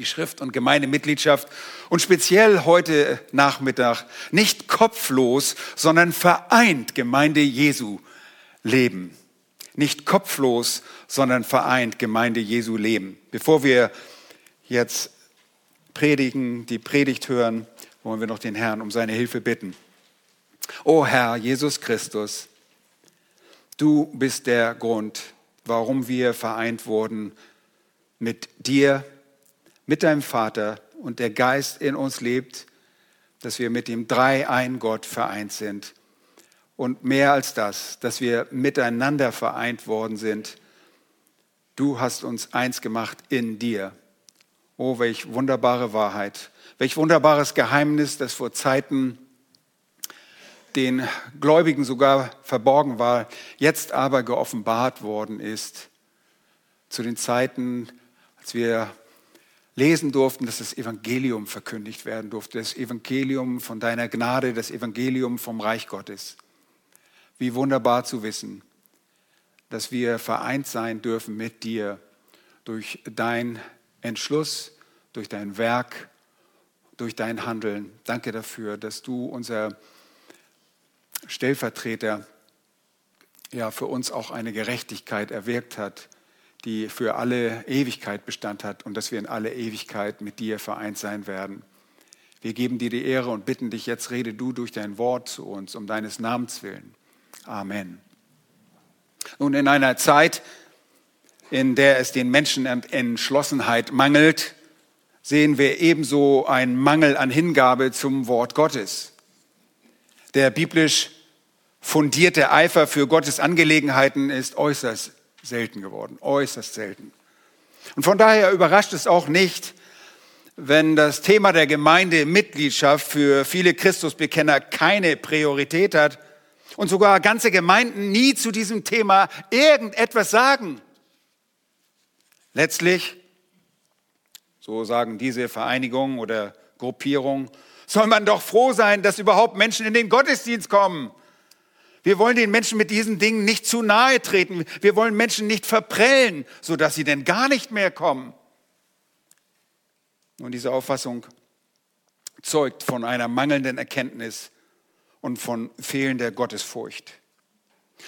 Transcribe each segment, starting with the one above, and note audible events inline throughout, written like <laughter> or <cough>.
die Schrift und Gemeindemitgliedschaft und speziell heute Nachmittag nicht kopflos, sondern vereint Gemeinde Jesu leben. Nicht kopflos, sondern vereint Gemeinde Jesu leben. Bevor wir jetzt predigen, die Predigt hören, wollen wir noch den Herrn um seine Hilfe bitten. O Herr Jesus Christus, du bist der Grund, warum wir vereint wurden mit dir, mit deinem Vater und der Geist in uns lebt, dass wir mit dem Drei-Ein Gott vereint sind. Und mehr als das, dass wir miteinander vereint worden sind. Du hast uns eins gemacht in dir. Oh, welch wunderbare Wahrheit, welch wunderbares Geheimnis, das vor Zeiten den Gläubigen sogar verborgen war, jetzt aber geoffenbart worden ist. Zu den Zeiten, als wir lesen durften, dass das Evangelium verkündigt werden durfte, das Evangelium von deiner Gnade, das Evangelium vom Reich Gottes. Wie wunderbar zu wissen, dass wir vereint sein dürfen mit dir durch dein Entschluss, durch dein Werk, durch dein Handeln. Danke dafür, dass du unser Stellvertreter ja für uns auch eine Gerechtigkeit erwirkt hat, die für alle Ewigkeit Bestand hat und dass wir in alle Ewigkeit mit dir vereint sein werden. Wir geben dir die Ehre und bitten dich, jetzt rede du durch dein Wort zu uns, um deines Namens willen. Amen. Nun, in einer Zeit, in der es den Menschen an Entschlossenheit mangelt, sehen wir ebenso einen Mangel an Hingabe zum Wort Gottes. Der biblisch fundierte Eifer für Gottes Angelegenheiten ist äußerst selten geworden, äußerst selten. Und von daher überrascht es auch nicht, wenn das Thema der Gemeindemitgliedschaft für viele Christusbekenner keine Priorität hat und sogar ganze Gemeinden nie zu diesem Thema irgendetwas sagen. Letztlich, so sagen diese Vereinigungen oder Gruppierungen, soll man doch froh sein, dass überhaupt Menschen in den Gottesdienst kommen. Wir wollen den Menschen mit diesen Dingen nicht zu nahe treten. Wir wollen Menschen nicht verprellen, sodass sie denn gar nicht mehr kommen. Und diese Auffassung zeugt von einer mangelnden Erkenntnis und von fehlender Gottesfurcht.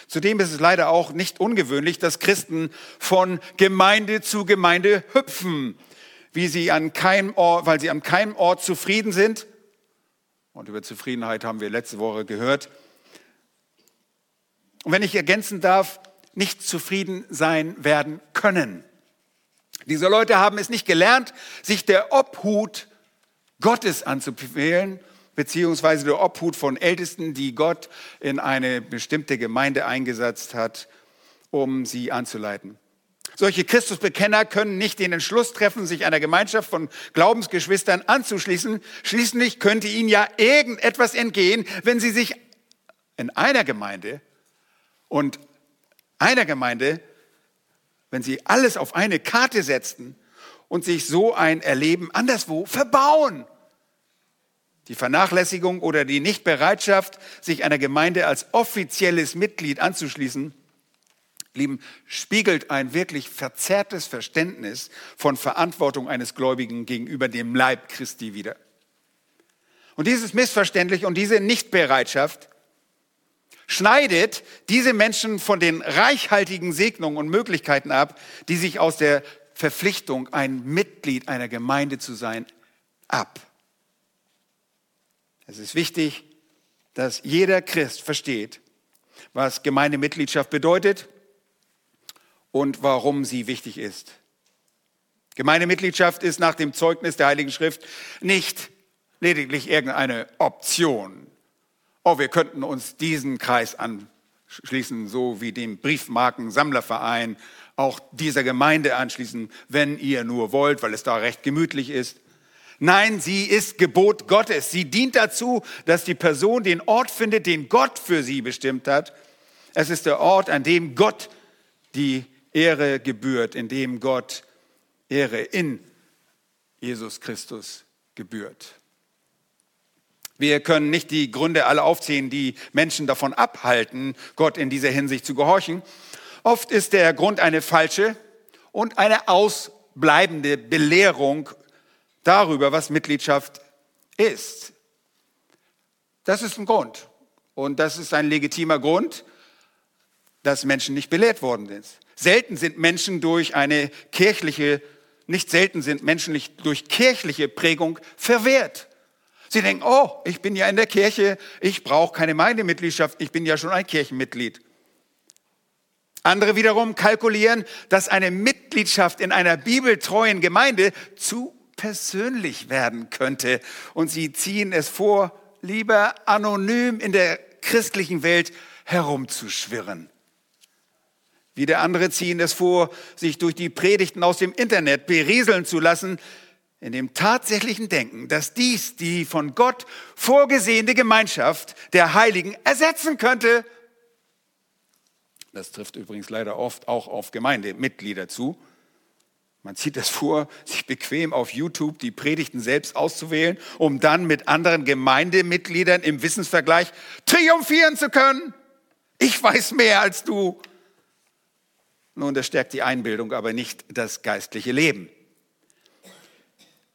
Zudem ist es leider auch nicht ungewöhnlich, dass Christen von Gemeinde zu Gemeinde hüpfen, wie sie an keinem Ort, weil sie an keinem Ort zufrieden sind. Und über Zufriedenheit haben wir letzte Woche gehört. Und wenn ich ergänzen darf, nicht zufrieden sein werden können. Diese Leute haben es nicht gelernt, sich der Obhut Gottes anzubefehlen, beziehungsweise der Obhut von Ältesten, die Gott in eine bestimmte Gemeinde eingesetzt hat, um sie anzuleiten. Solche Christusbekenner können nicht den Entschluss treffen, sich einer Gemeinschaft von Glaubensgeschwistern anzuschließen. Schließlich könnte ihnen ja irgendetwas entgehen, wenn sie sich in einer Gemeinde und einer Gemeinde, wenn sie alles auf eine Karte setzten und sich so ein Erleben anderswo verbauen. Die Vernachlässigung oder die Nichtbereitschaft, sich einer Gemeinde als offizielles Mitglied anzuschließen, Lieben, spiegelt ein wirklich verzerrtes Verständnis von Verantwortung eines Gläubigen gegenüber dem Leib Christi wider. Und dieses Missverständlich und diese Nichtbereitschaft schneidet diese Menschen von den reichhaltigen Segnungen und Möglichkeiten ab, die sich aus der Verpflichtung, ein Mitglied einer Gemeinde zu sein, ab. Es ist wichtig, dass jeder Christ versteht, was Gemeindemitgliedschaft bedeutet und warum sie wichtig ist. Gemeindemitgliedschaft ist nach dem Zeugnis der Heiligen Schrift nicht lediglich irgendeine Option, oh, wir könnten uns diesen Kreis anschließen, so wie dem Briefmarkensammlerverein, auch dieser Gemeinde anschließen, wenn ihr nur wollt, weil es da recht gemütlich ist. Nein, sie ist Gebot Gottes. Sie dient dazu, dass die Person den Ort findet, den Gott für sie bestimmt hat. Es ist der Ort, an dem Gott die Ehre gebührt, in dem Gott Ehre in Jesus Christus gebührt. Wir können nicht die Gründe alle aufzählen, die Menschen davon abhalten, Gott in dieser Hinsicht zu gehorchen. Oft ist der Grund eine falsche und eine ausbleibende Belehrung darüber, was Mitgliedschaft ist. Das ist ein Grund. Und das ist ein legitimer Grund, dass Menschen nicht belehrt worden sind. Selten sind Menschen durch eine kirchliche, nicht selten sind Menschen durch kirchliche Prägung verwehrt. Sie denken, oh, ich bin ja in der Kirche, ich brauche keine Gemeindemitgliedschaft, ich bin ja schon ein Kirchenmitglied. Andere wiederum kalkulieren, dass eine Mitgliedschaft in einer bibeltreuen Gemeinde zu persönlich werden könnte. Und sie ziehen es vor, lieber anonym in der christlichen Welt herumzuschwirren. Wieder andere ziehen es vor, sich durch die Predigten aus dem Internet berieseln zu lassen, in dem tatsächlichen Denken, dass dies die von Gott vorgesehene Gemeinschaft der Heiligen ersetzen könnte. Das trifft übrigens leider oft auch auf Gemeindemitglieder zu. Man zieht es vor, sich bequem auf YouTube die Predigten selbst auszuwählen, um dann mit anderen Gemeindemitgliedern im Wissensvergleich triumphieren zu können. Ich weiß mehr als du. Nun, das stärkt die Einbildung, aber nicht das geistliche Leben.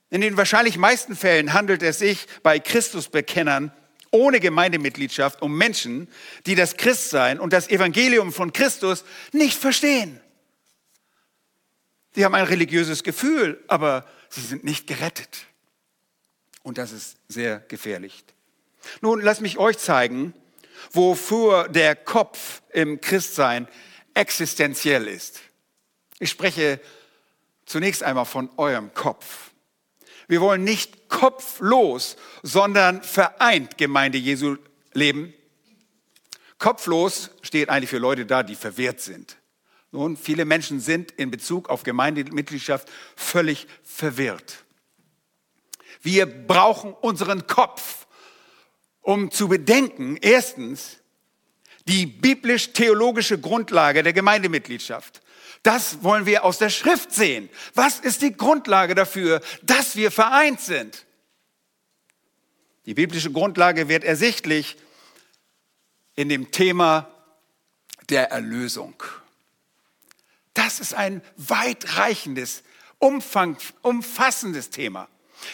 In den wahrscheinlich meisten Fällen handelt es sich bei Christusbekennern ohne Gemeindemitgliedschaft um Menschen, die das Christsein und das Evangelium von Christus nicht verstehen. Sie haben ein religiöses Gefühl, aber sie sind nicht gerettet. Und das ist sehr gefährlich. Nun, lasst mich euch zeigen, wofür der Kopf im Christsein existenziell ist. Ich spreche zunächst einmal von eurem Kopf. Wir wollen nicht kopflos, sondern vereint Gemeinde Jesu leben. Kopflos steht eigentlich für Leute da, die verwehrt sind. Nun, viele Menschen sind in Bezug auf Gemeindemitgliedschaft völlig verwirrt. Wir brauchen unseren Kopf, um zu bedenken, erstens, die biblisch-theologische Grundlage der Gemeindemitgliedschaft. Das wollen wir aus der Schrift sehen. Was ist die Grundlage dafür, dass wir vereint sind? Die biblische Grundlage wird ersichtlich in dem Thema der Erlösung. Das ist ein weitreichendes, umfang, umfassendes Thema.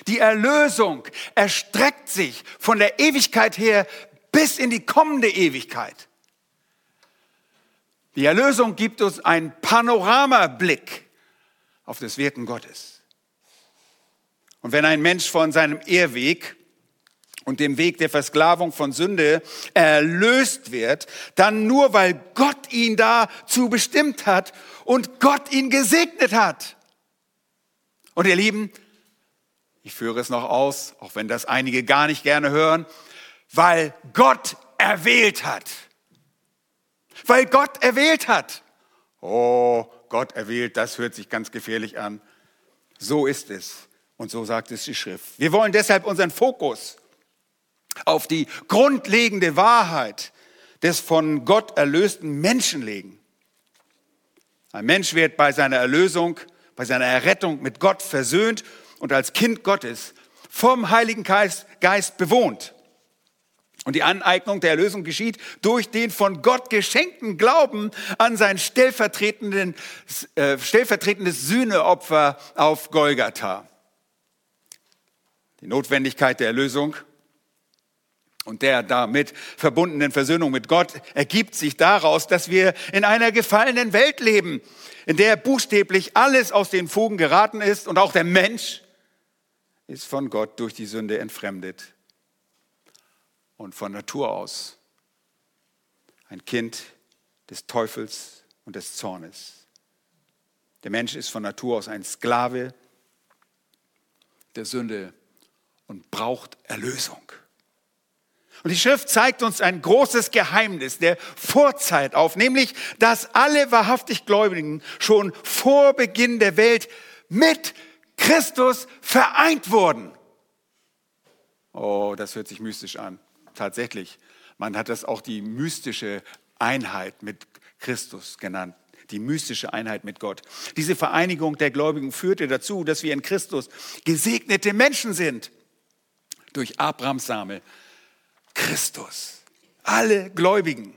Die Erlösung erstreckt sich von der Ewigkeit her bis in die kommende Ewigkeit. Die Erlösung gibt uns einen Panoramablick auf das Wirken Gottes. Und wenn ein Mensch von seinem Ehrweg und dem Weg der Versklavung von Sünde erlöst wird, dann nur weil Gott ihn dazu bestimmt hat und Gott ihn gesegnet hat. Und ihr Lieben, ich führe es noch aus, auch wenn das einige gar nicht gerne hören, weil Gott erwählt hat weil Gott erwählt hat. Oh, Gott erwählt, das hört sich ganz gefährlich an. So ist es. Und so sagt es die Schrift. Wir wollen deshalb unseren Fokus auf die grundlegende Wahrheit des von Gott erlösten Menschen legen. Ein Mensch wird bei seiner Erlösung, bei seiner Errettung mit Gott versöhnt und als Kind Gottes vom Heiligen Geist, bewohnt. Und die Aneignung der Erlösung geschieht durch den von Gott geschenkten Glauben an sein stellvertretenden, äh, stellvertretendes Sühneopfer auf Golgatha. Die Notwendigkeit der Erlösung und der damit verbundenen Versöhnung mit Gott ergibt sich daraus, dass wir in einer gefallenen Welt leben, in der buchstäblich alles aus den Fugen geraten ist und auch der Mensch ist von Gott durch die Sünde entfremdet und von Natur aus ein Kind des Teufels und des Zornes. Der Mensch ist von Natur aus ein Sklave der Sünde und braucht Erlösung. Und die Schrift zeigt uns ein großes Geheimnis der Vorzeit auf, nämlich, dass alle wahrhaftig Gläubigen schon vor Beginn der Welt mit Christus vereint wurden. Oh, das hört sich mystisch an tatsächlich. Man hat das auch die mystische Einheit mit Christus genannt. Die mystische Einheit mit Gott. Diese Vereinigung der Gläubigen führte dazu, dass wir in Christus gesegnete Menschen sind. Durch Abrahams Same. Christus. Alle Gläubigen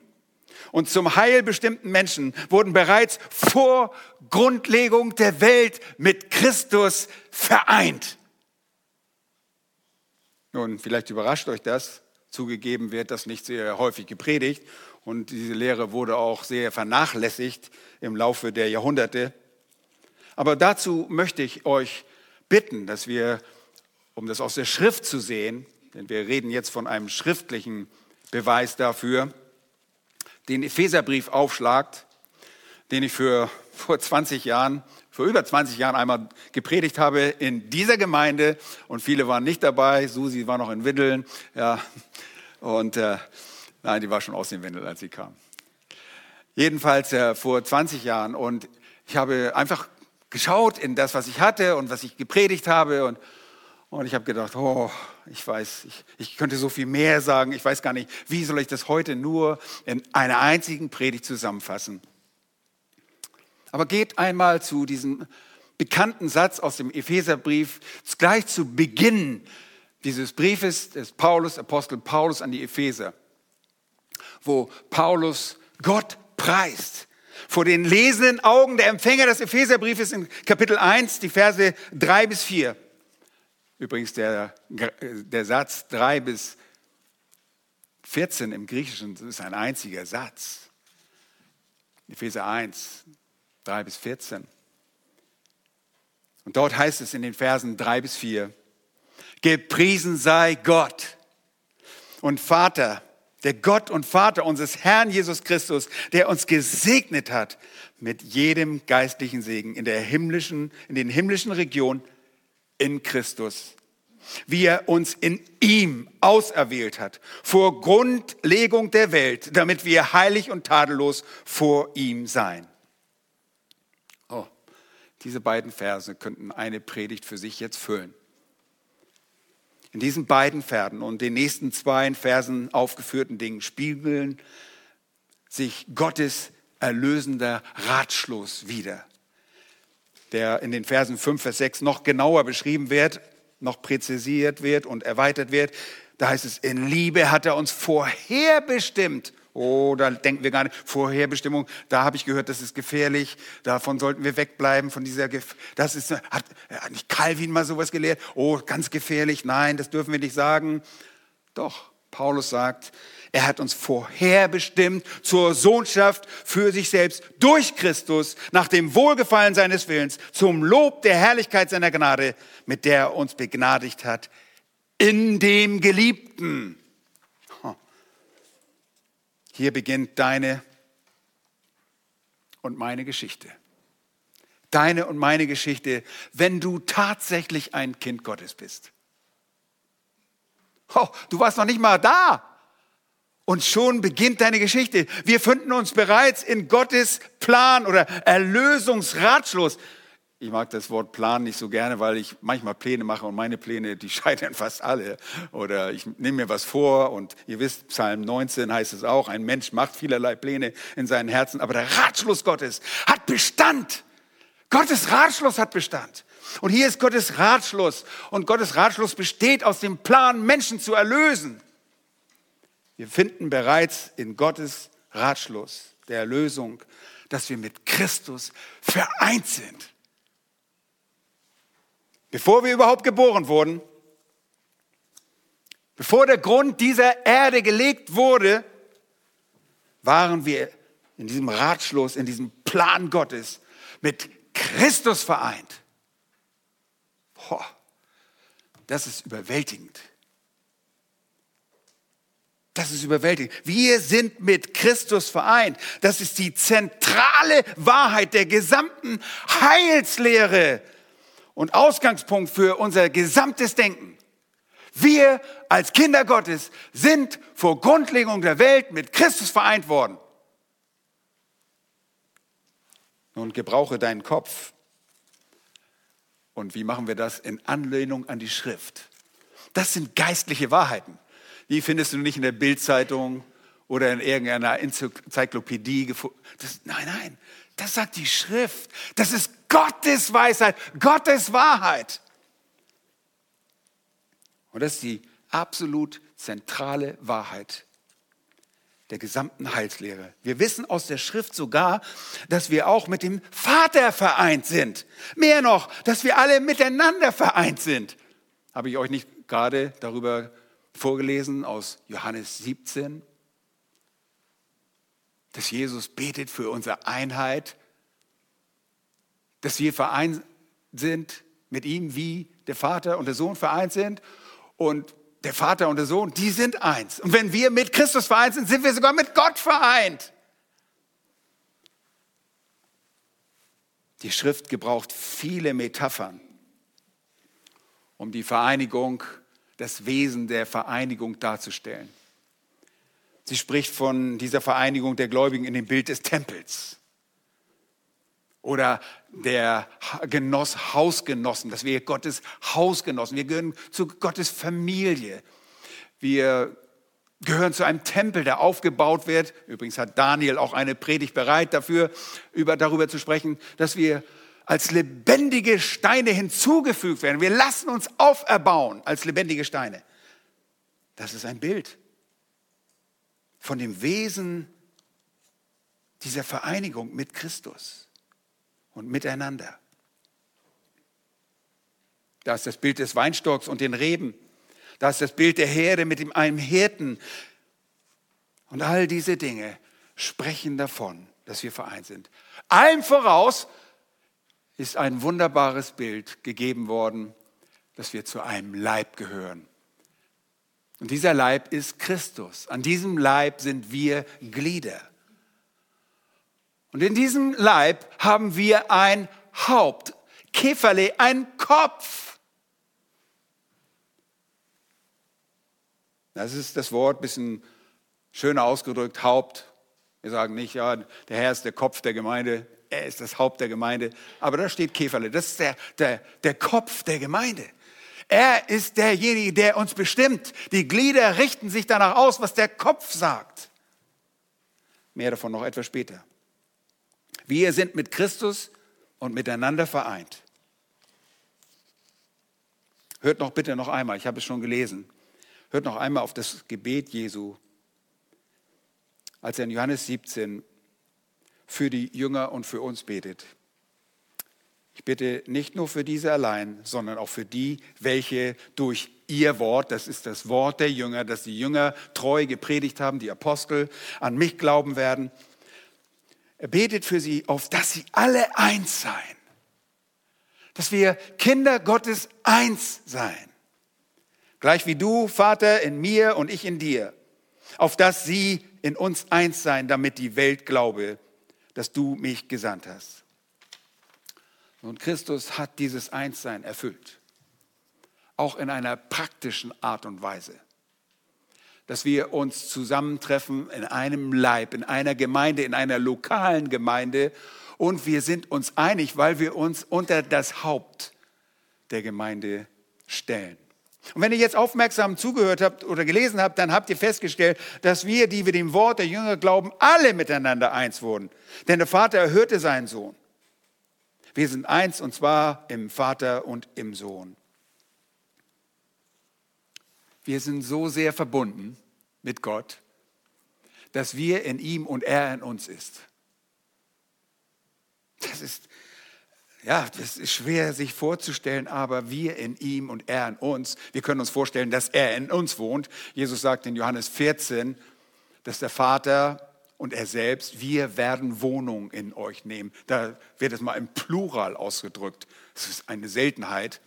und zum Heil bestimmten Menschen wurden bereits vor Grundlegung der Welt mit Christus vereint. Nun, vielleicht überrascht euch das. Zugegeben wird das nicht sehr häufig gepredigt und diese Lehre wurde auch sehr vernachlässigt im Laufe der Jahrhunderte. Aber dazu möchte ich euch bitten, dass wir, um das aus der Schrift zu sehen, denn wir reden jetzt von einem schriftlichen Beweis dafür, den Epheserbrief aufschlagt, den ich für <laughs> vor 20 Jahren, vor über 20 Jahren einmal gepredigt habe in dieser Gemeinde und viele waren nicht dabei. Susi war noch in Windeln, ja, und äh, nein, die war schon aus den Windeln, als sie kam. Jedenfalls äh, vor 20 Jahren und ich habe einfach geschaut in das, was ich hatte und was ich gepredigt habe und und ich habe gedacht, oh, ich weiß, ich, ich könnte so viel mehr sagen. Ich weiß gar nicht, wie soll ich das heute nur in einer einzigen Predigt zusammenfassen. Aber geht einmal zu diesem bekannten Satz aus dem Epheserbrief, gleich zu Beginn dieses Briefes des Paulus, Apostel Paulus an die Epheser, wo Paulus Gott preist. Vor den lesenden Augen der Empfänger des Epheserbriefes in Kapitel 1, die Verse 3 bis 4. Übrigens der, der Satz 3 bis 14 im Griechischen ist ein einziger Satz. Epheser 1, 3 bis 14. Und dort heißt es in den Versen 3 bis 4, gepriesen sei Gott und Vater, der Gott und Vater unseres Herrn Jesus Christus, der uns gesegnet hat mit jedem geistlichen Segen in der himmlischen, in den himmlischen Regionen in Christus, wie er uns in ihm auserwählt hat, vor Grundlegung der Welt, damit wir heilig und tadellos vor ihm seien. Diese beiden Verse könnten eine Predigt für sich jetzt füllen. In diesen beiden Versen und den nächsten zwei Versen aufgeführten Dingen spiegeln sich Gottes erlösender Ratschluss wieder der in den Versen 5, Vers 6 noch genauer beschrieben wird, noch präzisiert wird und erweitert wird. Da heißt es, in Liebe hat er uns vorherbestimmt. Oh, da denken wir gar nicht, Vorherbestimmung, da habe ich gehört, das ist gefährlich, davon sollten wir wegbleiben, von dieser, Gef das ist, hat, hat nicht Calvin mal sowas gelehrt? Oh, ganz gefährlich, nein, das dürfen wir nicht sagen. Doch, Paulus sagt, er hat uns vorherbestimmt zur Sohnschaft für sich selbst durch Christus nach dem Wohlgefallen seines Willens zum Lob der Herrlichkeit seiner Gnade, mit der er uns begnadigt hat in dem Geliebten. Hier beginnt deine und meine Geschichte. Deine und meine Geschichte, wenn du tatsächlich ein Kind Gottes bist. Oh, du warst noch nicht mal da. Und schon beginnt deine Geschichte. Wir finden uns bereits in Gottes Plan oder Erlösungsratschluss. Ich mag das Wort Plan nicht so gerne, weil ich manchmal Pläne mache und meine Pläne, die <laughs> scheitern fast alle. Oder ich nehme mir was vor und ihr wisst, Psalm 19 heißt es auch, ein Mensch macht vielerlei Pläne in seinen Herzen, aber der Ratschluss Gottes hat Bestand. Gottes Ratschluss hat Bestand. Und hier ist Gottes Ratschluss. Und Gottes Ratschluss besteht aus dem Plan, Menschen zu erlösen. Wir finden bereits in Gottes Ratschluss der Erlösung, dass wir mit Christus vereint sind. Bevor wir überhaupt geboren wurden, bevor der Grund dieser Erde gelegt wurde, waren wir in diesem Ratschluss, in diesem Plan Gottes mit Christus vereint. Boah, das ist überwältigend. Das ist überwältigend. Wir sind mit Christus vereint. Das ist die zentrale Wahrheit der gesamten Heilslehre und Ausgangspunkt für unser gesamtes Denken. Wir als Kinder Gottes sind vor Grundlegung der Welt mit Christus vereint worden. Nun gebrauche deinen Kopf. Und wie machen wir das? In Anlehnung an die Schrift. Das sind geistliche Wahrheiten. Die findest du nicht in der Bildzeitung oder in irgendeiner Enzyklopädie. Das, nein, nein, das sagt die Schrift. Das ist Gottes Weisheit, Gottes Wahrheit. Und das ist die absolut zentrale Wahrheit der gesamten Heilslehre. Wir wissen aus der Schrift sogar, dass wir auch mit dem Vater vereint sind. Mehr noch, dass wir alle miteinander vereint sind. Habe ich euch nicht gerade darüber vorgelesen aus Johannes 17, dass Jesus betet für unsere Einheit, dass wir vereint sind mit ihm, wie der Vater und der Sohn vereint sind. Und der Vater und der Sohn, die sind eins. Und wenn wir mit Christus vereint sind, sind wir sogar mit Gott vereint. Die Schrift gebraucht viele Metaphern, um die Vereinigung, das Wesen der Vereinigung darzustellen. Sie spricht von dieser Vereinigung der Gläubigen in dem Bild des Tempels oder der Genoss, Hausgenossen, dass wir Gottes Hausgenossen, wir gehören zu Gottes Familie. Wir gehören zu einem Tempel, der aufgebaut wird. Übrigens hat Daniel auch eine Predigt bereit dafür, über, darüber zu sprechen, dass wir als lebendige Steine hinzugefügt werden. Wir lassen uns auferbauen als lebendige Steine. Das ist ein Bild von dem Wesen dieser Vereinigung mit Christus und miteinander. Da ist das Bild des Weinstocks und den Reben. Da ist das Bild der Herde mit einem Hirten. Und all diese Dinge sprechen davon, dass wir vereint sind. Allen voraus ist ein wunderbares Bild gegeben worden, dass wir zu einem Leib gehören. Und dieser Leib ist Christus. An diesem Leib sind wir Glieder. Und in diesem Leib haben wir ein Haupt, Käferle, ein Kopf. Das ist das Wort, ein bisschen schöner ausgedrückt, Haupt. Wir sagen nicht, ja, der Herr ist der Kopf der Gemeinde, er ist das Haupt der Gemeinde. Aber da steht Käferle, das ist der, der, der Kopf der Gemeinde. Er ist derjenige, der uns bestimmt. Die Glieder richten sich danach aus, was der Kopf sagt. Mehr davon noch etwas später. Wir sind mit Christus und miteinander vereint. Hört noch bitte noch einmal, ich habe es schon gelesen. Hört noch einmal auf das Gebet Jesu, als er in Johannes 17 für die Jünger und für uns betet. Ich bitte nicht nur für diese allein, sondern auch für die, welche durch ihr Wort, das ist das Wort der Jünger, dass die Jünger treu gepredigt haben, die Apostel an mich glauben werden er betet für sie, auf dass sie alle eins seien. Dass wir Kinder Gottes eins seien. Gleich wie du, Vater, in mir und ich in dir. Auf dass sie in uns eins seien, damit die Welt glaube, dass du mich gesandt hast. Und Christus hat dieses Einssein erfüllt. Auch in einer praktischen Art und Weise dass wir uns zusammentreffen in einem Leib, in einer Gemeinde, in einer lokalen Gemeinde und wir sind uns einig, weil wir uns unter das Haupt der Gemeinde stellen. Und wenn ihr jetzt aufmerksam zugehört habt oder gelesen habt, dann habt ihr festgestellt, dass wir, die wir dem Wort der Jünger glauben, alle miteinander eins wurden. Denn der Vater erhörte seinen Sohn. Wir sind eins und zwar im Vater und im Sohn. Wir sind so sehr verbunden mit Gott, dass wir in ihm und er in uns ist. Das ist, ja, das ist schwer sich vorzustellen, aber wir in ihm und er in uns. Wir können uns vorstellen, dass er in uns wohnt. Jesus sagt in Johannes 14, dass der Vater und er selbst, wir werden Wohnung in euch nehmen. Da wird es mal im Plural ausgedrückt. Das ist eine Seltenheit.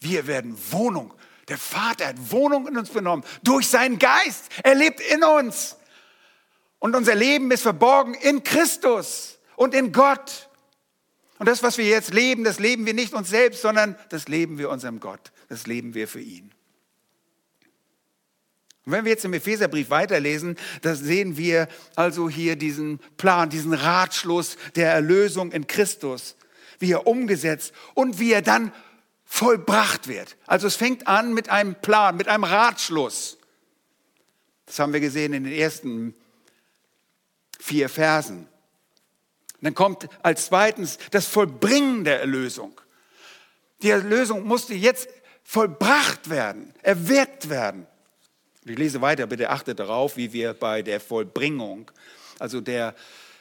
Wir werden Wohnung. Der Vater hat Wohnung in uns genommen durch seinen Geist. Er lebt in uns. Und unser Leben ist verborgen in Christus und in Gott. Und das, was wir jetzt leben, das leben wir nicht uns selbst, sondern das leben wir unserem Gott. Das leben wir für ihn. Und wenn wir jetzt im Epheserbrief weiterlesen, da sehen wir also hier diesen Plan, diesen Ratschluss der Erlösung in Christus, wie er umgesetzt und wie er dann vollbracht wird. Also es fängt an mit einem Plan, mit einem Ratschluss. Das haben wir gesehen in den ersten vier Versen. dann kommt als zweitens das Vollbringen der Erlösung. Die Erlösung musste jetzt vollbracht werden, erwirkt werden. Ich lese weiter, bitte achtet darauf, wie wir bei der Vollbringung, also der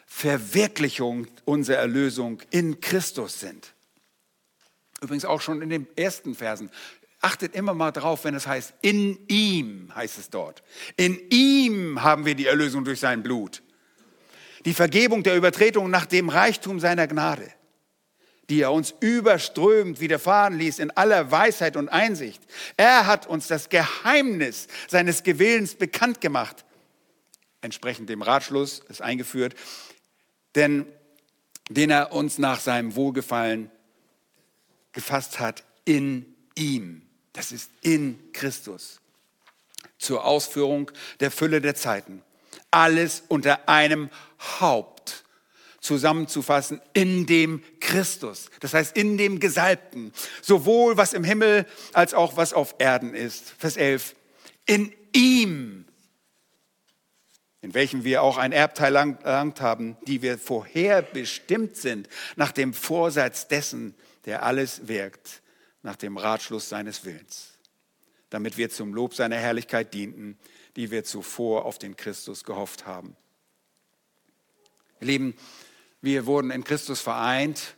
Verwirklichung unserer Erlösung in Christus sind. Übrigens auch schon in den ersten Versen. achtet immer mal drauf, wenn es heißt, in ihm heißt es dort. In ihm haben wir die Erlösung durch sein Blut. Die Vergebung der Übertretungen nach dem Reichtum seiner Gnade, die er uns überströmend widerfahren ließ in aller Weisheit und Einsicht. Er hat uns das Geheimnis seines Gewillens bekannt gemacht. Entsprechend dem Ratschluss ist eingeführt, denn den er uns nach seinem Wohlgefallen gefasst hat in ihm. Das ist in Christus. Zur Ausführung der Fülle der Zeiten. Alles unter einem Haupt zusammenzufassen in dem Christus. Das heißt in dem Gesalbten. Sowohl was im Himmel als auch was auf Erden ist. Vers 11. In ihm in welchem wir auch ein Erbteil erlangt haben, die wir vorherbestimmt sind nach dem Vorsatz dessen, der alles wirkt, nach dem Ratschluss seines Willens, damit wir zum Lob seiner Herrlichkeit dienten, die wir zuvor auf den Christus gehofft haben. Ihr Lieben, wir wurden in Christus vereint,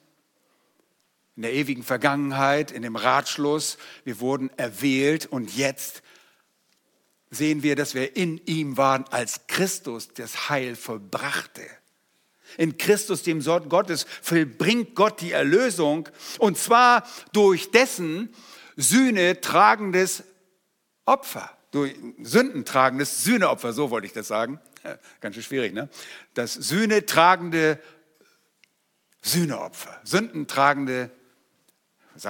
in der ewigen Vergangenheit, in dem Ratschluss, wir wurden erwählt und jetzt sehen wir, dass wir in ihm waren, als Christus das Heil vollbrachte. In Christus, dem Sohn Gottes, vollbringt Gott die Erlösung und zwar durch dessen Sühne tragendes Opfer, durch Sünden tragendes Sühneopfer, so wollte ich das sagen. <laughs> Ganz schön schwierig, ne? Das Sühne tragende Sühneopfer, Sündentragende, so,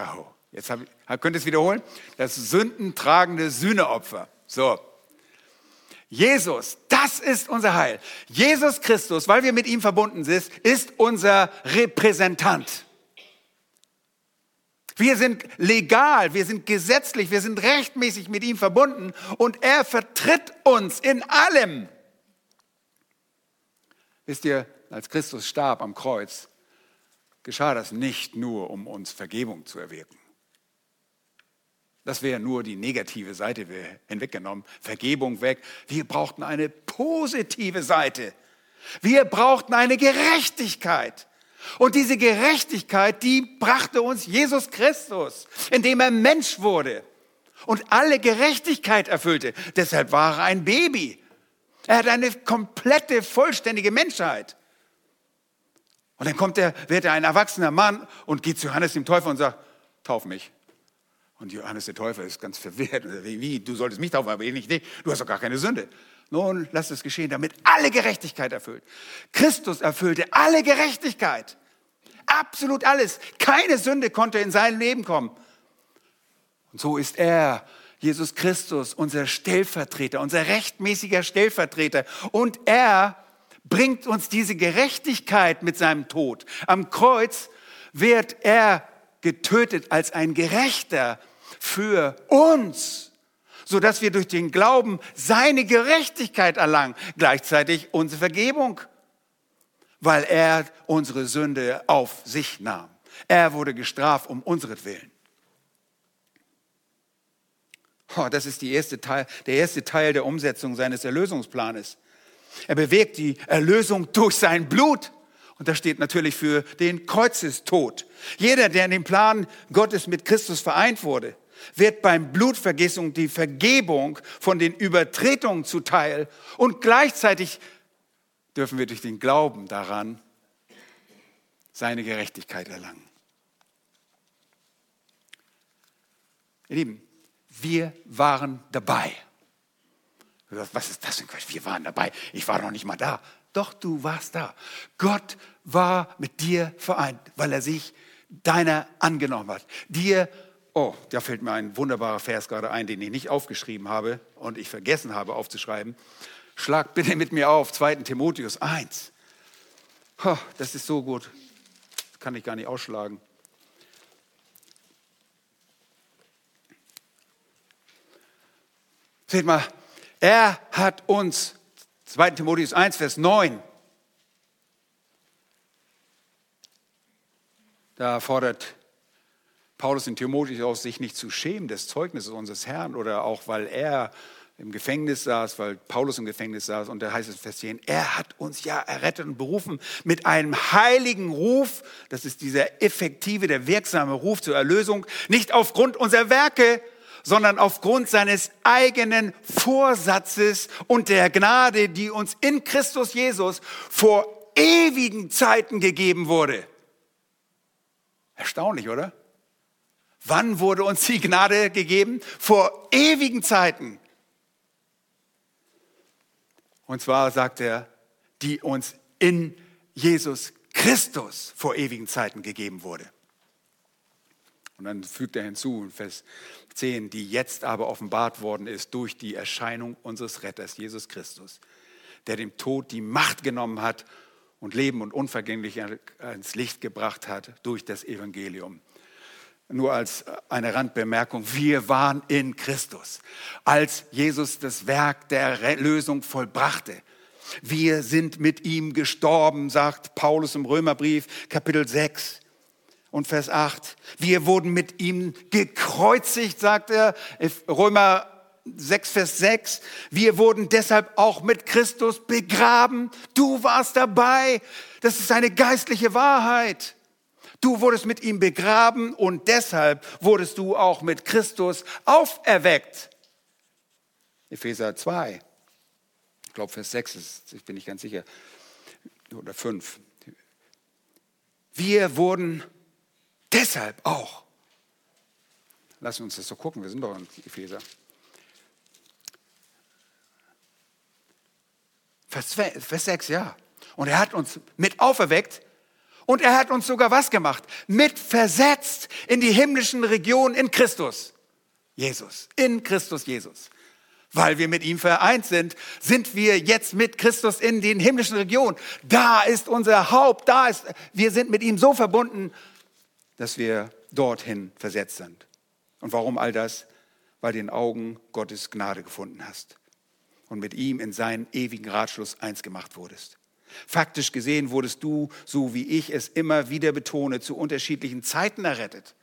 jetzt hab ich, könnt ihr es wiederholen? Das sündentragende Sühneopfer. So, Jesus, das ist unser Heil. Jesus Christus, weil wir mit ihm verbunden sind, ist unser Repräsentant. Wir sind legal, wir sind gesetzlich, wir sind rechtmäßig mit ihm verbunden und er vertritt uns in allem. Wisst ihr, als Christus starb am Kreuz, geschah das nicht nur, um uns Vergebung zu erwirken. Das wäre nur die negative Seite hinweggenommen. Vergebung weg. Wir brauchten eine positive Seite. Wir brauchten eine Gerechtigkeit. Und diese Gerechtigkeit, die brachte uns Jesus Christus, indem er Mensch wurde und alle Gerechtigkeit erfüllte. Deshalb war er ein Baby. Er hat eine komplette, vollständige Menschheit. Und dann kommt er, wird er ein erwachsener Mann und geht zu Johannes dem Täufer und sagt, tauf mich. Und Johannes der Täufer ist ganz verwirrt. Wie, du solltest mich taufen, aber ich nicht. Nee, du hast doch gar keine Sünde. Nun, lass es geschehen, damit alle Gerechtigkeit erfüllt. Christus erfüllte alle Gerechtigkeit. Absolut alles. Keine Sünde konnte in sein Leben kommen. Und so ist er, Jesus Christus, unser Stellvertreter, unser rechtmäßiger Stellvertreter. Und er bringt uns diese Gerechtigkeit mit seinem Tod. Am Kreuz wird er getötet als ein Gerechter für uns, sodass wir durch den Glauben seine Gerechtigkeit erlangen, gleichzeitig unsere Vergebung, weil er unsere Sünde auf sich nahm. Er wurde gestraft um unseren Oh, das ist erste Teil, der erste Teil der Umsetzung seines Erlösungsplanes. Er bewegt die Erlösung durch sein Blut. Und das steht natürlich für den Kreuzestod. Jeder, der in dem Plan Gottes mit Christus vereint wurde, wird beim Blutvergissung die Vergebung von den Übertretungen zuteil und gleichzeitig dürfen wir durch den Glauben daran seine Gerechtigkeit erlangen. Ihr Lieben, wir waren dabei. Was ist das denn? Wir waren dabei. Ich war noch nicht mal da. Doch du warst da. Gott war mit dir vereint, weil er sich deiner angenommen hat. Dir, oh, da fällt mir ein wunderbarer Vers gerade ein, den ich nicht aufgeschrieben habe und ich vergessen habe aufzuschreiben. Schlag bitte mit mir auf, 2. Timotheus 1. Oh, das ist so gut. Das kann ich gar nicht ausschlagen. Seht mal, er hat uns 2. Timotheus 1, Vers 9. Da fordert Paulus den Timotheus auf, sich nicht zu schämen des Zeugnisses unseres Herrn oder auch, weil er im Gefängnis saß, weil Paulus im Gefängnis saß. Und da heißt es Vers 10, er hat uns ja errettet und berufen mit einem heiligen Ruf. Das ist dieser effektive, der wirksame Ruf zur Erlösung. Nicht aufgrund unserer Werke, sondern aufgrund seines eigenen Vorsatzes und der Gnade, die uns in Christus Jesus vor ewigen Zeiten gegeben wurde. Erstaunlich, oder? Wann wurde uns die Gnade gegeben? Vor ewigen Zeiten. Und zwar sagt er, die uns in Jesus Christus vor ewigen Zeiten gegeben wurde. Und dann fügt er hinzu in Vers 10, die jetzt aber offenbart worden ist durch die Erscheinung unseres Retters, Jesus Christus, der dem Tod die Macht genommen hat und Leben und Unvergänglich ins Licht gebracht hat durch das Evangelium. Nur als eine Randbemerkung, wir waren in Christus, als Jesus das Werk der Lösung vollbrachte. Wir sind mit ihm gestorben, sagt Paulus im Römerbrief, Kapitel 6 und Vers 8. Wir wurden mit ihm gekreuzigt, sagt er, Römer 6, Vers 6. Wir wurden deshalb auch mit Christus begraben. Du warst dabei. Das ist eine geistliche Wahrheit. Du wurdest mit ihm begraben und deshalb wurdest du auch mit Christus auferweckt. Epheser 2. Ich glaube, Vers 6 ist, ich bin nicht ganz sicher. Oder 5. Wir wurden deshalb auch. Lassen wir uns das so gucken, wir sind doch in Epheser. Vers, Vers 6, ja. Und er hat uns mit auferweckt und er hat uns sogar was gemacht? Mit versetzt in die himmlischen Regionen in Christus. Jesus, in Christus Jesus. Weil wir mit ihm vereint sind, sind wir jetzt mit Christus in den himmlischen Regionen. Da ist unser Haupt, da ist, wir sind mit ihm so verbunden, dass wir dorthin versetzt sind. Und warum all das? Weil du in Augen Gottes Gnade gefunden hast und mit ihm in seinen ewigen Ratschluss eins gemacht wurdest. Faktisch gesehen wurdest du, so wie ich es immer wieder betone, zu unterschiedlichen Zeiten errettet.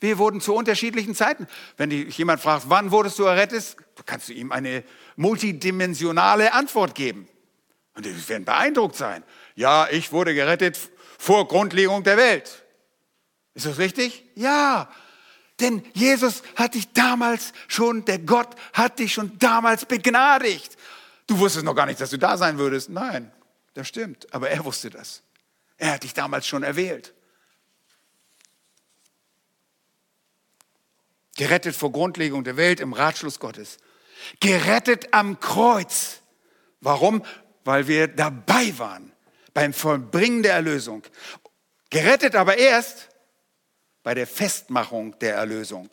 Wir wurden zu unterschiedlichen Zeiten. Wenn dich jemand fragt, wann wurdest du errettet, kannst du ihm eine multidimensionale Antwort geben. Und die werden beeindruckt sein. Ja, ich wurde gerettet vor Grundlegung der Welt. Ist das richtig? Ja. Denn Jesus hat dich damals schon, der Gott hat dich schon damals begnadigt. Du wusstest noch gar nicht, dass du da sein würdest. Nein, das stimmt. Aber er wusste das. Er hat dich damals schon erwählt. Gerettet vor Grundlegung der Welt im Ratschluss Gottes. Gerettet am Kreuz. Warum? Weil wir dabei waren beim Vollbringen der Erlösung. Gerettet aber erst bei der Festmachung der Erlösung.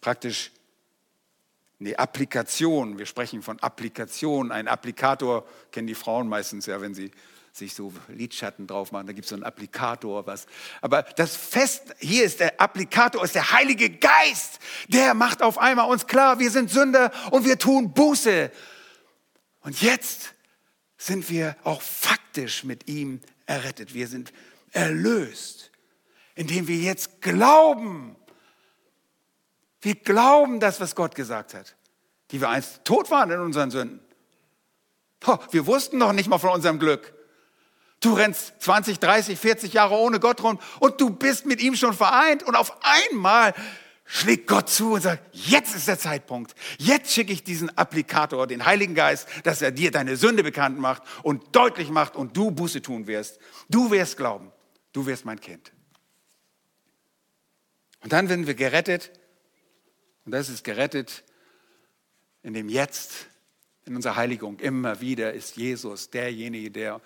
Praktisch eine Applikation, wir sprechen von Applikation, ein Applikator kennen die Frauen meistens ja, wenn sie sich so Lidschatten drauf machen, da gibt es so einen Applikator, was. Aber das Fest, hier ist der Applikator, ist der Heilige Geist, der macht auf einmal uns klar, wir sind Sünder und wir tun Buße. Und jetzt sind wir auch faktisch mit ihm errettet. Wir sind erlöst, indem wir jetzt glauben. Wir glauben das, was Gott gesagt hat, die wir einst tot waren in unseren Sünden. Wir wussten noch nicht mal von unserem Glück. Du rennst 20, 30, 40 Jahre ohne Gott rum und du bist mit ihm schon vereint und auf einmal schlägt Gott zu und sagt, jetzt ist der Zeitpunkt. Jetzt schicke ich diesen Applikator, den Heiligen Geist, dass er dir deine Sünde bekannt macht und deutlich macht und du Buße tun wirst. Du wirst glauben du wirst mein Kind. Und dann werden wir gerettet, und das ist gerettet in dem Jetzt, in unserer Heiligung. Immer wieder ist Jesus derjenige, der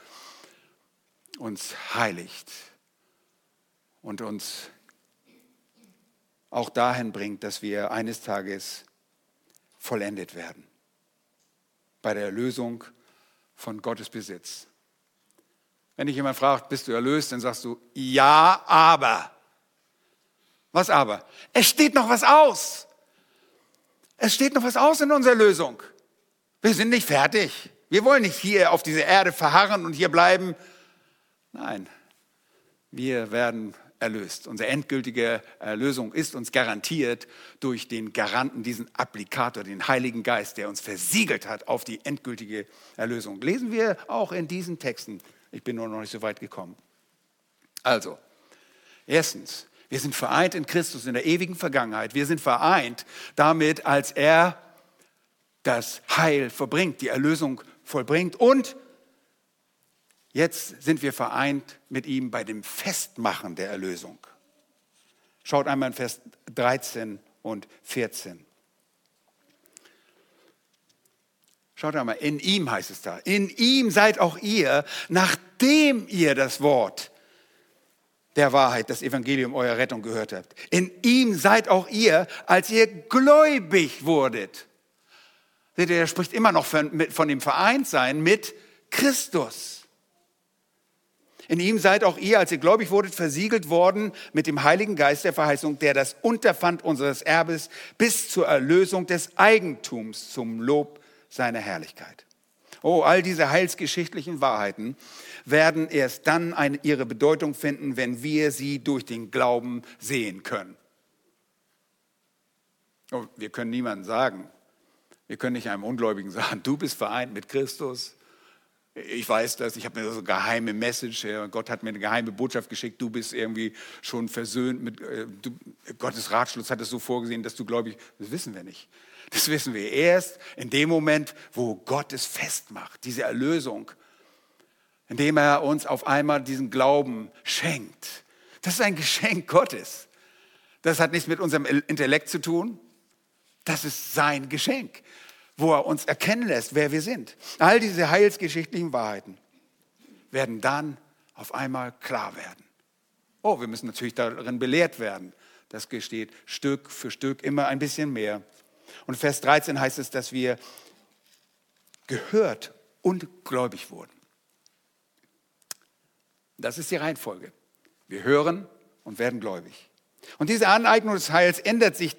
uns heiligt und uns auch dahin bringt, dass wir eines Tages vollendet werden. Bei der Erlösung von Gottes Besitz. Wenn dich jemand fragt, bist du erlöst, dann sagst du, ja, aber. Was aber? Es steht noch was aus. Es steht noch was aus in unserer Lösung. Wir sind nicht fertig. Wir wollen nicht hier auf dieser Erde verharren und hier bleiben. Nein, wir werden erlöst. Unsere endgültige Erlösung ist uns garantiert durch den Garanten, diesen Applikator, den Heiligen Geist, der uns versiegelt hat auf die endgültige Erlösung. Lesen wir auch in diesen Texten ich bin nur noch nicht so weit gekommen. Also, erstens, Wir sind vereint in Christus in der ewigen Vergangenheit. Wir sind vereint damit, als er das Heil verbringt, die Erlösung vollbringt. Und jetzt sind wir vereint mit ihm bei dem Festmachen der Erlösung. Schaut einmal in Vers 13 und 14. Schaut einmal, in ihm heißt es da. In ihm seid auch ihr, nachdem ihr das Wort der Wahrheit, das Evangelium eurer Rettung gehört habt. In ihm seid auch ihr, als ihr gläubig wurdet. Seht ihr, er spricht immer noch von, von dem Vereintsein mit Christus. In ihm seid auch ihr, als ihr gläubig wurdet, versiegelt worden mit dem Heiligen Geist der Verheißung, der das Unterpfand unseres Erbes bis zur Erlösung des Eigentums zum Lob seiner Herrlichkeit. Oh, all diese heilsgeschichtlichen Wahrheiten werden erst dann eine, ihre Bedeutung finden, wenn wir sie durch den Glauben sehen können. Oh, wir können niemandem sagen, wir können nicht einem Ungläubigen sagen, du bist vereint mit Christus. Ich weiß das, ich habe mir so eine geheime Message, Gott hat mir eine geheime Botschaft geschickt, du bist irgendwie schon versöhnt mit, äh, du, Gottes Ratschluss hat es so vorgesehen, dass du gläubig, das wissen wir nicht. Das wissen wir erst in dem Moment, wo Gott es festmacht, diese Erlösung indem er uns auf einmal diesen Glauben schenkt. Das ist ein Geschenk Gottes. Das hat nichts mit unserem Intellekt zu tun. Das ist sein Geschenk, wo er uns erkennen lässt, wer wir sind. All diese heilsgeschichtlichen Wahrheiten werden dann auf einmal klar werden. Oh, wir müssen natürlich darin belehrt werden. Das gesteht Stück für Stück immer ein bisschen mehr. Und Vers 13 heißt es, dass wir gehört und gläubig wurden. Das ist die Reihenfolge. Wir hören und werden gläubig. Und diese Aneignung des Heils ändert sich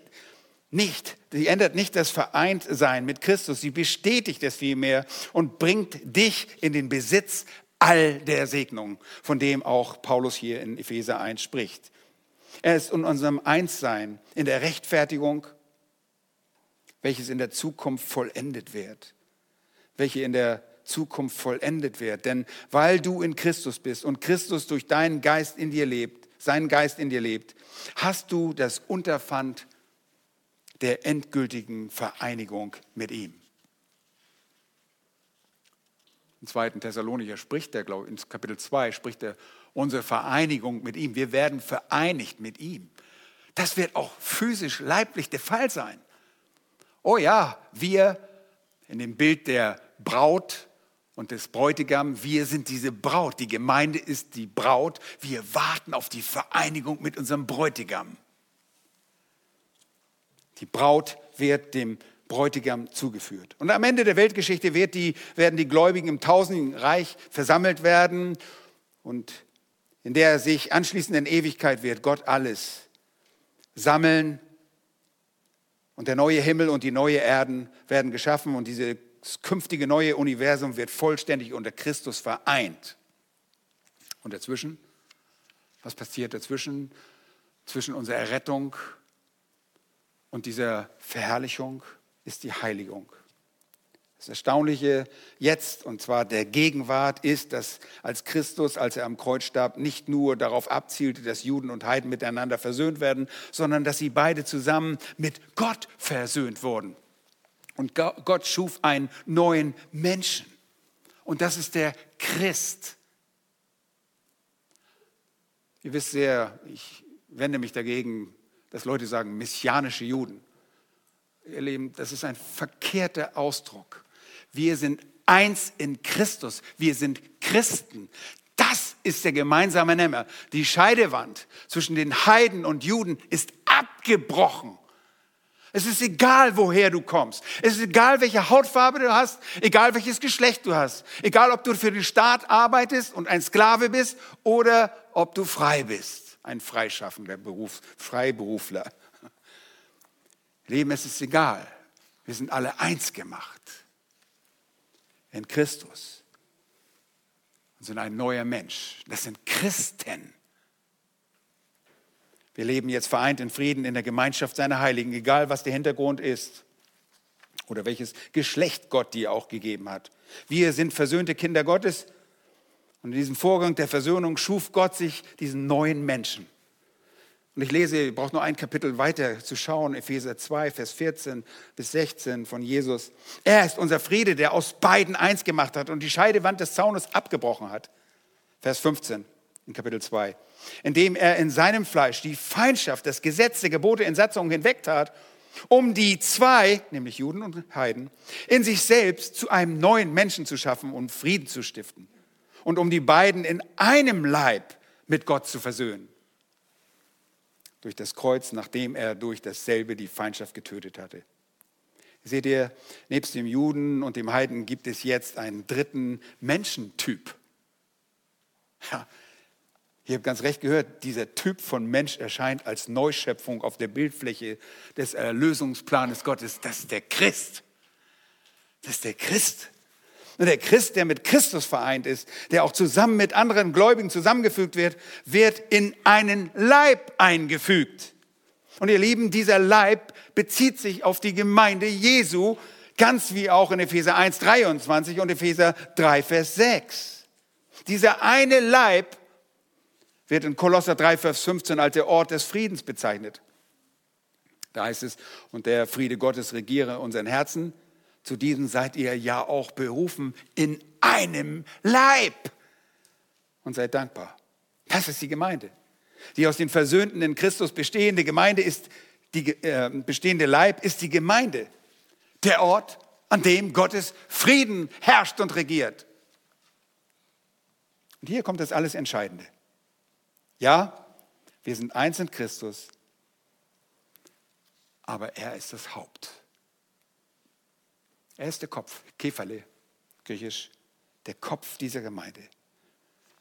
nicht. Sie ändert nicht das Vereintsein mit Christus. Sie bestätigt es vielmehr und bringt dich in den Besitz all der Segnungen, von dem auch Paulus hier in Epheser 1 spricht. Er ist in unserem Einssein, in der Rechtfertigung, welches in der Zukunft vollendet wird, welche in der Zukunft vollendet wird. Denn weil du in Christus bist und Christus durch deinen Geist in dir lebt, seinen Geist in dir lebt, hast du das Unterpfand der endgültigen Vereinigung mit ihm. Im zweiten Thessalonicher spricht er, glaube ich, in Kapitel 2 spricht er unsere Vereinigung mit ihm. Wir werden vereinigt mit ihm. Das wird auch physisch, leiblich der Fall sein. Oh ja, wir in dem Bild der Braut und des Bräutigam. Wir sind diese Braut. Die Gemeinde ist die Braut. Wir warten auf die Vereinigung mit unserem Bräutigam. Die Braut wird dem Bräutigam zugeführt. Und am Ende der Weltgeschichte die, werden die Gläubigen im tausenden Reich versammelt werden und in der sich anschließenden Ewigkeit wird Gott alles sammeln und der neue Himmel und die neue Erden werden geschaffen und diese das künftige neue Universum wird vollständig unter Christus vereint. Und dazwischen, was passiert dazwischen? Zwischen unserer Errettung und dieser Verherrlichung ist die Heiligung. Das Erstaunliche jetzt, und zwar der Gegenwart, ist, dass als Christus, als er am Kreuz starb, nicht nur darauf abzielte, dass Juden und Heiden miteinander versöhnt werden, sondern dass sie beide zusammen mit Gott versöhnt wurden. Und Gott schuf einen neuen Menschen. Und das ist der Christ. Ihr wisst sehr, ich wende mich dagegen, dass Leute sagen, messianische Juden. Ihr Lieben, das ist ein verkehrter Ausdruck. Wir sind eins in Christus. Wir sind Christen. Das ist der gemeinsame Nenner. Die Scheidewand zwischen den Heiden und Juden ist abgebrochen. Es ist egal, woher du kommst. Es ist egal, welche Hautfarbe du hast, egal welches Geschlecht du hast, egal, ob du für den Staat arbeitest und ein Sklave bist oder ob du frei bist, ein freischaffender Beruf, Freiberufler. Leben, es ist egal. Wir sind alle eins gemacht in Christus und sind ein neuer Mensch. Das sind Christen. Wir leben jetzt vereint in Frieden in der Gemeinschaft seiner Heiligen, egal was der Hintergrund ist oder welches Geschlecht Gott dir auch gegeben hat. Wir sind versöhnte Kinder Gottes und in diesem Vorgang der Versöhnung schuf Gott sich diesen neuen Menschen. Und ich lese, ihr braucht nur ein Kapitel weiter zu schauen, Epheser 2, Vers 14 bis 16 von Jesus. Er ist unser Friede, der aus beiden eins gemacht hat und die Scheidewand des Zaunes abgebrochen hat. Vers 15 in Kapitel 2. Indem er in seinem Fleisch die Feindschaft, das Gesetz der Gebote in Satzungen hinwegtat, um die zwei, nämlich Juden und Heiden, in sich selbst zu einem neuen Menschen zu schaffen und Frieden zu stiften. Und um die beiden in einem Leib mit Gott zu versöhnen durch das Kreuz, nachdem er durch dasselbe die Feindschaft getötet hatte. Seht ihr, nebst dem Juden und dem Heiden gibt es jetzt einen dritten Menschentyp. Ja, ihr habt ganz recht gehört, dieser Typ von Mensch erscheint als Neuschöpfung auf der Bildfläche des Erlösungsplanes Gottes. Das ist der Christ. Das ist der Christ. Und der Christ, der mit Christus vereint ist, der auch zusammen mit anderen Gläubigen zusammengefügt wird, wird in einen Leib eingefügt. Und ihr Lieben, dieser Leib bezieht sich auf die Gemeinde Jesu, ganz wie auch in Epheser 1, 23 und Epheser 3, Vers 6. Dieser eine Leib wird in Kolosser 3, Vers 15 als der Ort des Friedens bezeichnet. Da heißt es, und der Friede Gottes regiere unseren Herzen zu diesem seid ihr ja auch berufen in einem Leib. Und seid dankbar. Das ist die Gemeinde. Die aus den Versöhnten in Christus bestehende Gemeinde ist, die äh, bestehende Leib ist die Gemeinde. Der Ort, an dem Gottes Frieden herrscht und regiert. Und hier kommt das alles Entscheidende. Ja, wir sind eins in Christus, aber er ist das Haupt. Er ist der Kopf, Kephale, griechisch, der Kopf dieser Gemeinde.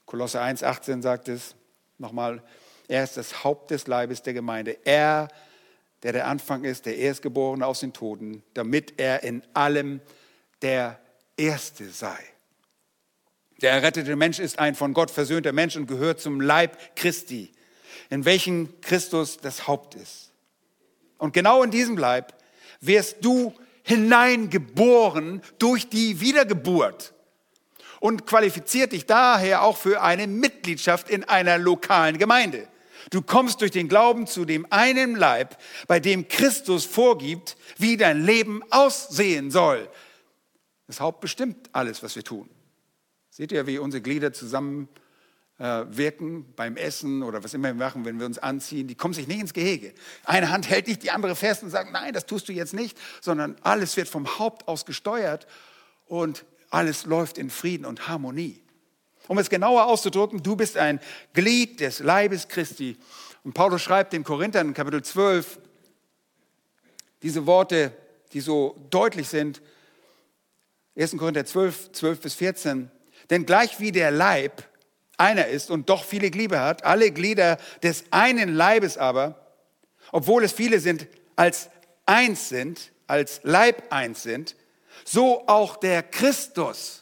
Kolosse 1,18 sagt es nochmal, er ist das Haupt des Leibes der Gemeinde. Er, der der Anfang ist, der Erstgeborene aus den Toten, damit er in allem der Erste sei. Der errettete Mensch ist ein von Gott versöhnter Mensch und gehört zum Leib Christi, in welchem Christus das Haupt ist. Und genau in diesem Leib wirst du hineingeboren durch die Wiedergeburt und qualifiziert dich daher auch für eine Mitgliedschaft in einer lokalen Gemeinde. Du kommst durch den Glauben zu dem einen Leib, bei dem Christus vorgibt, wie dein Leben aussehen soll. Das Haupt bestimmt alles, was wir tun. Seht ihr, wie unsere Glieder zusammen äh, wirken beim Essen oder was immer wir machen, wenn wir uns anziehen, die kommen sich nicht ins Gehege. Eine Hand hält nicht die andere fest und sagt, nein, das tust du jetzt nicht, sondern alles wird vom Haupt aus gesteuert und alles läuft in Frieden und Harmonie. Um es genauer auszudrücken, du bist ein Glied des Leibes Christi. Und Paulus schreibt den Korinthern in Kapitel 12 diese Worte, die so deutlich sind. 1. Korinther 12, 12 bis 14. Denn gleich wie der Leib einer ist und doch viele Glieder hat, alle Glieder des einen Leibes aber, obwohl es viele sind, als eins sind, als Leib eins sind, so auch der Christus.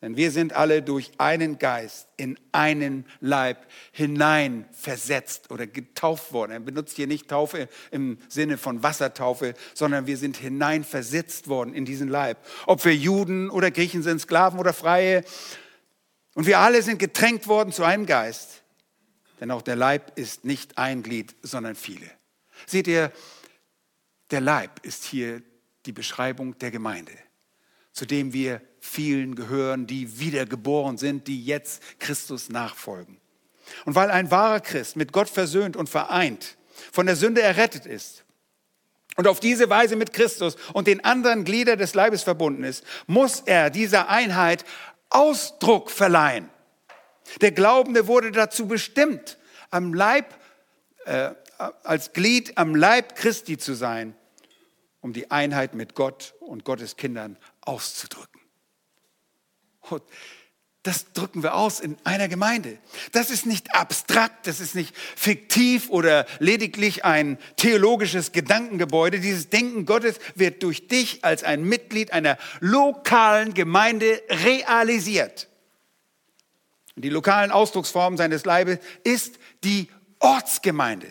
Denn wir sind alle durch einen Geist in einen Leib hineinversetzt oder getauft worden. Er benutzt hier nicht Taufe im Sinne von Wassertaufe, sondern wir sind hineinversetzt worden in diesen Leib. Ob wir Juden oder Griechen sind, Sklaven oder Freie, und wir alle sind getränkt worden zu einem Geist, denn auch der Leib ist nicht ein Glied, sondern viele. Seht ihr, der Leib ist hier die Beschreibung der Gemeinde, zu dem wir vielen gehören, die wiedergeboren sind, die jetzt Christus nachfolgen. Und weil ein wahrer Christ mit Gott versöhnt und vereint, von der Sünde errettet ist und auf diese Weise mit Christus und den anderen Gliedern des Leibes verbunden ist, muss er dieser Einheit Ausdruck verleihen. Der Glaubende wurde dazu bestimmt, am Leib, äh, als Glied am Leib Christi zu sein, um die Einheit mit Gott und Gottes Kindern auszudrücken. Und das drücken wir aus in einer Gemeinde. Das ist nicht abstrakt, das ist nicht fiktiv oder lediglich ein theologisches Gedankengebäude. Dieses Denken Gottes wird durch dich als ein Mitglied einer lokalen Gemeinde realisiert. Die lokalen Ausdrucksformen seines Leibes ist die Ortsgemeinde.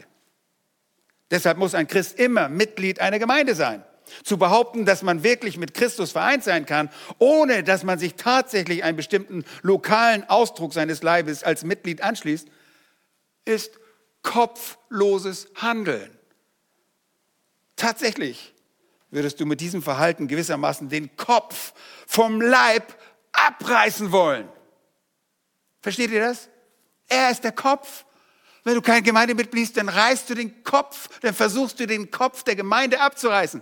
Deshalb muss ein Christ immer Mitglied einer Gemeinde sein. Zu behaupten, dass man wirklich mit Christus vereint sein kann, ohne dass man sich tatsächlich einen bestimmten lokalen Ausdruck seines Leibes als Mitglied anschließt, ist kopfloses Handeln. Tatsächlich würdest du mit diesem Verhalten gewissermaßen den Kopf vom Leib abreißen wollen. Versteht ihr das? Er ist der Kopf. Wenn du kein Gemeindemitglied bist, dann reißt du den Kopf, dann versuchst du den Kopf der Gemeinde abzureißen.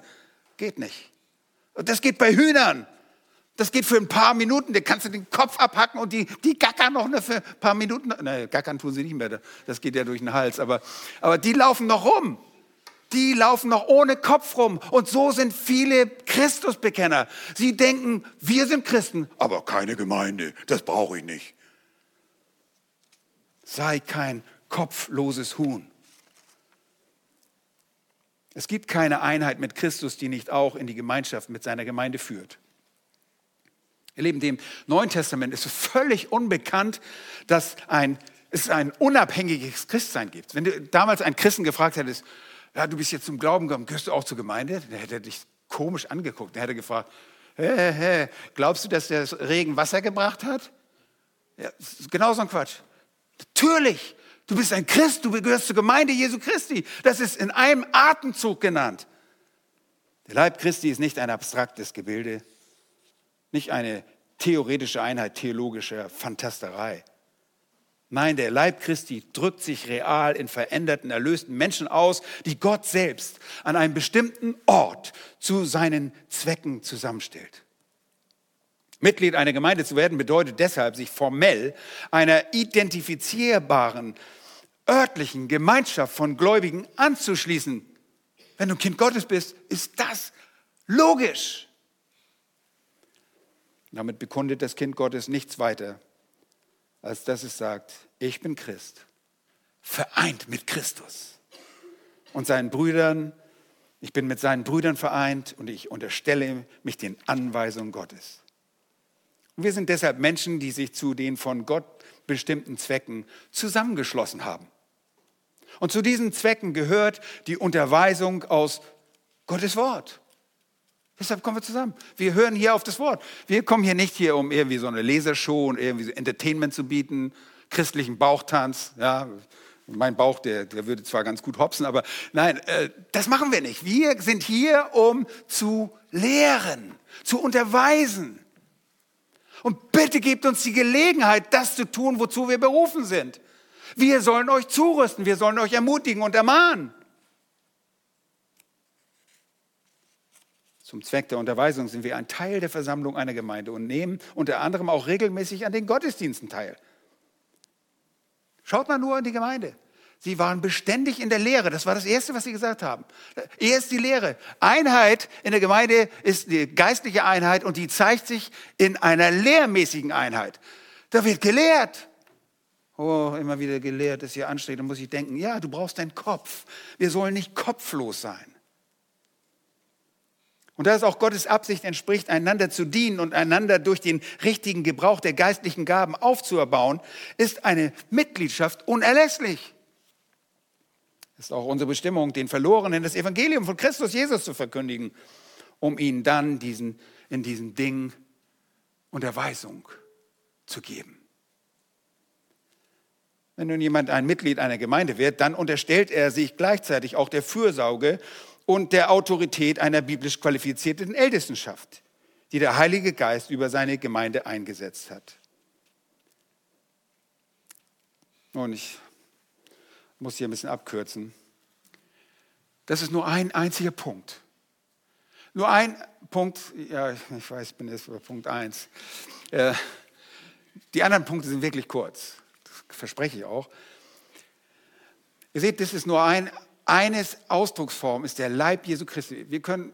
Geht nicht. Und das geht bei Hühnern. Das geht für ein paar Minuten, da kannst du den Kopf abhacken und die, die gackern noch für ein paar Minuten. Nein, gackern tun sie nicht mehr, das geht ja durch den Hals. Aber, aber die laufen noch rum. Die laufen noch ohne Kopf rum. Und so sind viele Christusbekenner. Sie denken, wir sind Christen, aber keine Gemeinde. Das brauche ich nicht. Sei kein kopfloses Huhn. Es gibt keine Einheit mit Christus, die nicht auch in die Gemeinschaft mit seiner Gemeinde führt. Ihr Lieben, dem Neuen Testament ist völlig unbekannt, dass ein, es ein unabhängiges Christsein gibt. Wenn du damals einen Christen gefragt hättest, ja, du bist jetzt zum Glauben gekommen, gehörst du auch zur Gemeinde? Dann hätte er dich komisch angeguckt. Dann hätte er gefragt, hä, hä, hä, glaubst du, dass der Regen Wasser gebracht hat? Ja, genau so ein Quatsch. Natürlich, du bist ein Christ, du gehörst zur Gemeinde Jesu Christi. Das ist in einem Atemzug genannt. Der Leib Christi ist nicht ein abstraktes Gebilde, nicht eine theoretische Einheit theologischer Fantasterei. Nein, der Leib Christi drückt sich real in veränderten, erlösten Menschen aus, die Gott selbst an einem bestimmten Ort zu seinen Zwecken zusammenstellt. Mitglied einer Gemeinde zu werden bedeutet deshalb, sich formell einer identifizierbaren, örtlichen Gemeinschaft von Gläubigen anzuschließen. Wenn du Kind Gottes bist, ist das logisch. Damit bekundet das Kind Gottes nichts weiter, als dass es sagt, ich bin Christ, vereint mit Christus und seinen Brüdern. Ich bin mit seinen Brüdern vereint und ich unterstelle mich den Anweisungen Gottes. Wir sind deshalb Menschen, die sich zu den von Gott bestimmten Zwecken zusammengeschlossen haben. Und zu diesen Zwecken gehört die Unterweisung aus Gottes Wort. Deshalb kommen wir zusammen. Wir hören hier auf das Wort. Wir kommen hier nicht hier, um irgendwie so eine Lasershow und irgendwie so Entertainment zu bieten, christlichen Bauchtanz. Ja, mein Bauch, der, der würde zwar ganz gut hopsen, aber nein, äh, das machen wir nicht. Wir sind hier, um zu lehren, zu unterweisen. Und bitte gebt uns die Gelegenheit, das zu tun, wozu wir berufen sind. Wir sollen euch zurüsten, wir sollen euch ermutigen und ermahnen. Zum Zweck der Unterweisung sind wir ein Teil der Versammlung einer Gemeinde und nehmen unter anderem auch regelmäßig an den Gottesdiensten teil. Schaut mal nur in die Gemeinde. Sie waren beständig in der Lehre. Das war das Erste, was sie gesagt haben. Erst die Lehre. Einheit in der Gemeinde ist die geistliche Einheit und die zeigt sich in einer lehrmäßigen Einheit. Da wird gelehrt. Oh, immer wieder gelehrt ist hier anstrengend. Da muss ich denken, ja, du brauchst deinen Kopf. Wir sollen nicht kopflos sein. Und da es auch Gottes Absicht entspricht, einander zu dienen und einander durch den richtigen Gebrauch der geistlichen Gaben aufzuerbauen, ist eine Mitgliedschaft unerlässlich. Ist auch unsere Bestimmung, den Verlorenen das Evangelium von Christus Jesus zu verkündigen, um ihnen dann diesen, in diesem Ding Unterweisung zu geben. Wenn nun jemand ein Mitglied einer Gemeinde wird, dann unterstellt er sich gleichzeitig auch der Fürsorge und der Autorität einer biblisch qualifizierten Ältestenschaft, die der Heilige Geist über seine Gemeinde eingesetzt hat. Und ich muss hier ein bisschen abkürzen. Das ist nur ein einziger Punkt. Nur ein Punkt, ja, ich weiß, ich bin jetzt bei Punkt 1. Äh, die anderen Punkte sind wirklich kurz, das verspreche ich auch. Ihr seht, das ist nur ein eines Ausdrucksform ist der Leib Jesu Christi. Wir können,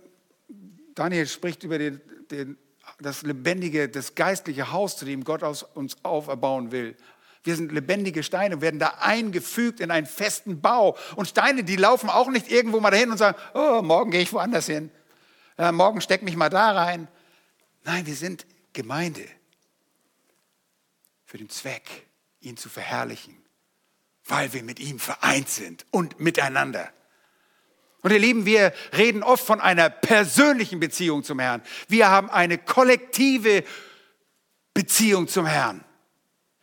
Daniel spricht über den, den, das lebendige, das geistliche Haus, zu dem Gott aus, uns auferbauen will. Wir sind lebendige Steine, werden da eingefügt in einen festen Bau. Und Steine, die laufen auch nicht irgendwo mal dahin und sagen, oh, morgen gehe ich woanders hin. Ja, morgen steck mich mal da rein. Nein, wir sind Gemeinde für den Zweck, ihn zu verherrlichen weil wir mit ihm vereint sind und miteinander. Und ihr Lieben, wir reden oft von einer persönlichen Beziehung zum Herrn. Wir haben eine kollektive Beziehung zum Herrn.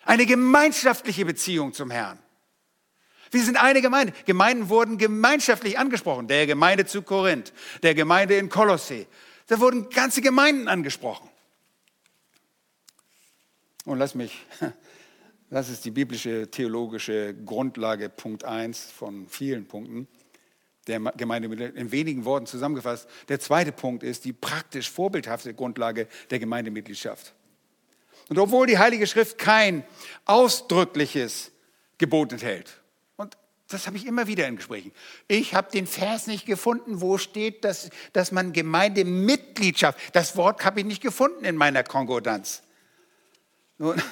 Eine gemeinschaftliche Beziehung zum Herrn. Wir sind eine Gemeinde. Gemeinden wurden gemeinschaftlich angesprochen. Der Gemeinde zu Korinth, der Gemeinde in Kolossee. Da wurden ganze Gemeinden angesprochen. Und lass mich, <laughs> das ist die biblische theologische Grundlage, Punkt 1 von vielen Punkten der Gemeinde in wenigen Worten zusammengefasst. Der zweite Punkt ist die praktisch vorbildhafte Grundlage der Gemeindemitgliedschaft. Und obwohl die Heilige Schrift kein ausdrückliches Gebot enthält, und das habe ich immer wieder in Gesprächen, ich habe den Vers nicht gefunden, wo steht, dass, dass man Gemeindemitgliedschaft, das Wort habe ich nicht gefunden in meiner Konkordanz. Nun,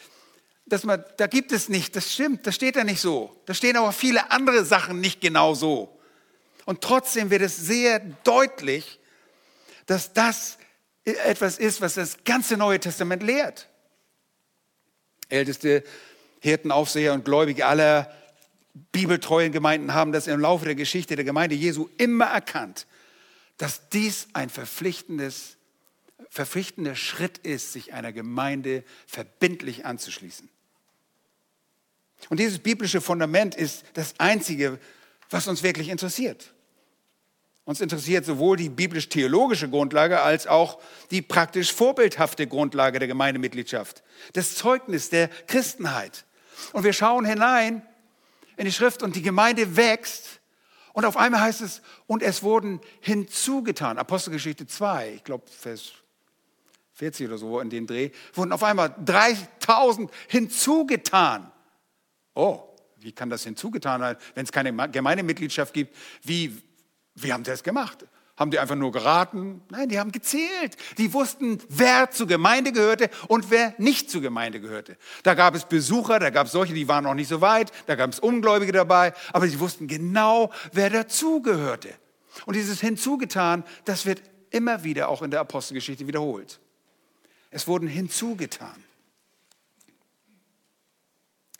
<laughs> dass man, da gibt es nicht, das stimmt, das steht da nicht so. Da stehen aber viele andere Sachen nicht genau so. Und trotzdem wird es sehr deutlich, dass das etwas ist, was das ganze Neue Testament lehrt. Älteste Hirten, Aufseher und Gläubige aller bibeltreuen Gemeinden haben das im Laufe der Geschichte der Gemeinde Jesu immer erkannt, dass dies ein verpflichtendes, verpflichtender Schritt ist, sich einer Gemeinde verbindlich anzuschließen. Und dieses biblische Fundament ist das Einzige, was uns wirklich interessiert. Uns interessiert sowohl die biblisch-theologische Grundlage als auch die praktisch vorbildhafte Grundlage der Gemeindemitgliedschaft, das Zeugnis der Christenheit. Und wir schauen hinein in die Schrift und die Gemeinde wächst. Und auf einmal heißt es, und es wurden hinzugetan, Apostelgeschichte 2, ich glaube Vers 40 oder so in den Dreh, wurden auf einmal 3000 hinzugetan. Oh, wie kann das hinzugetan sein, wenn es keine Gemeindemitgliedschaft gibt? Wie, wie haben sie das gemacht? Haben die einfach nur geraten? Nein, die haben gezählt. Die wussten, wer zur Gemeinde gehörte und wer nicht zur Gemeinde gehörte. Da gab es Besucher, da gab es solche, die waren noch nicht so weit, da gab es Ungläubige dabei, aber sie wussten genau, wer dazugehörte. Und dieses hinzugetan, das wird immer wieder auch in der Apostelgeschichte wiederholt. Es wurden hinzugetan.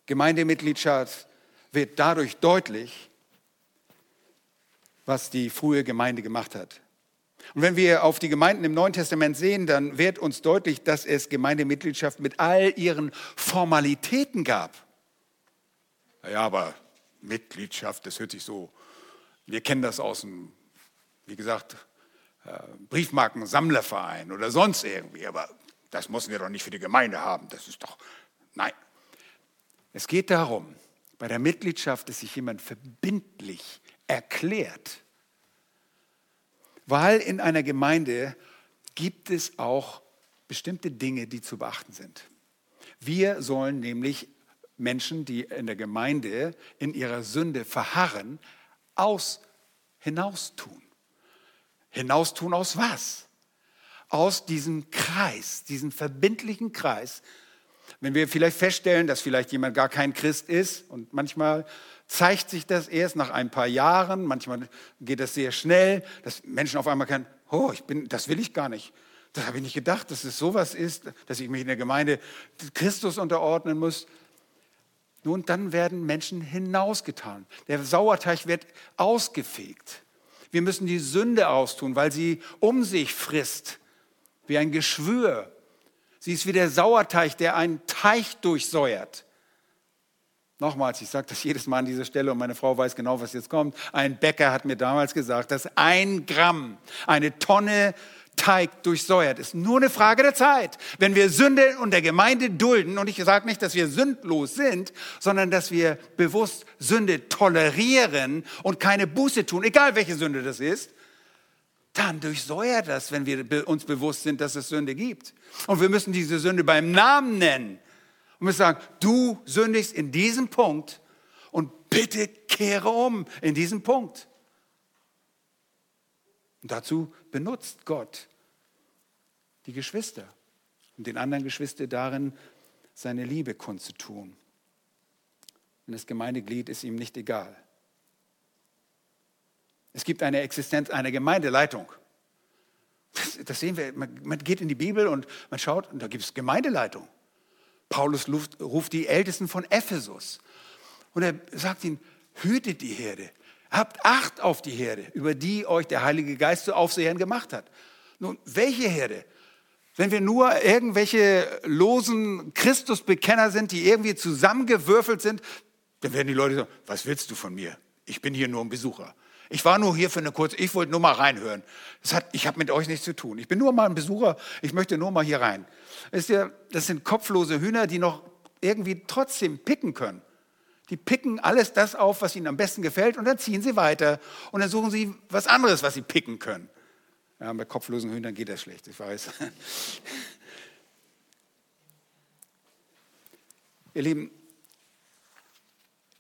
Gemeindemitgliedschaft wird dadurch deutlich, was die frühe Gemeinde gemacht hat. Und wenn wir auf die Gemeinden im Neuen Testament sehen, dann wird uns deutlich, dass es Gemeindemitgliedschaft mit all ihren Formalitäten gab. Ja, aber Mitgliedschaft, das hört sich so, wir kennen das aus dem, wie gesagt, äh, Briefmarken, Sammlerverein oder sonst irgendwie, aber das müssen wir doch nicht für die Gemeinde haben, das ist doch, nein. Es geht darum, bei der Mitgliedschaft, dass sich jemand verbindlich erklärt. Weil in einer Gemeinde gibt es auch bestimmte Dinge, die zu beachten sind. Wir sollen nämlich Menschen, die in der Gemeinde in ihrer Sünde verharren, aus hinaustun. Hinaustun aus was? Aus diesem Kreis, diesem verbindlichen Kreis. Wenn wir vielleicht feststellen, dass vielleicht jemand gar kein Christ ist und manchmal zeigt sich das erst nach ein paar Jahren. Manchmal geht das sehr schnell, dass Menschen auf einmal kennen, oh, ich bin, das will ich gar nicht. Das habe ich nicht gedacht, dass es sowas ist, dass ich mich in der Gemeinde Christus unterordnen muss. Nun, dann werden Menschen hinausgetan. Der Sauerteig wird ausgefegt. Wir müssen die Sünde austun, weil sie um sich frisst, wie ein Geschwür. Sie ist wie der Sauerteig, der einen Teich durchsäuert. Nochmals, ich sage das jedes Mal an dieser Stelle und meine Frau weiß genau, was jetzt kommt. Ein Bäcker hat mir damals gesagt, dass ein Gramm, eine Tonne Teig durchsäuert ist. Nur eine Frage der Zeit. Wenn wir Sünde und der Gemeinde dulden, und ich sage nicht, dass wir sündlos sind, sondern dass wir bewusst Sünde tolerieren und keine Buße tun, egal welche Sünde das ist, dann durchsäuert das, wenn wir uns bewusst sind, dass es Sünde gibt. Und wir müssen diese Sünde beim Namen nennen und wir sagen, du sündigst in diesem Punkt und bitte kehre um in diesem Punkt. Und dazu benutzt Gott die Geschwister und den anderen Geschwister darin, seine Liebe kundzutun. Und das Gemeindeglied ist ihm nicht egal. Es gibt eine Existenz einer Gemeindeleitung. Das, das sehen wir. Man, man, geht in die Bibel und man schaut, und da gibt es Gemeindeleitung. Paulus ruft die Ältesten von Ephesus und er sagt ihnen, hütet die Herde, habt Acht auf die Herde, über die euch der Heilige Geist zu Aufsehern gemacht hat. Nun, welche Herde? Wenn wir nur irgendwelche losen Christusbekenner sind, die irgendwie zusammengewürfelt sind, Dann werden die Leute sagen, was willst du von mir? Ich bin hier nur ein Besucher. Ich war nur hier für eine kurze, ich wollte nur mal reinhören. Hat, ich habe mit euch nichts zu tun. Ich bin nur mal ein Besucher, ich möchte nur mal hier rein. Das, ja, das sind kopflose Hühner, die noch irgendwie trotzdem picken können. Die picken alles das auf, was ihnen am besten gefällt und dann ziehen sie weiter und dann suchen sie was anderes, was sie picken können. Ja, bei kopflosen Hühnern geht das schlecht, ich weiß. <laughs> Ihr Lieben,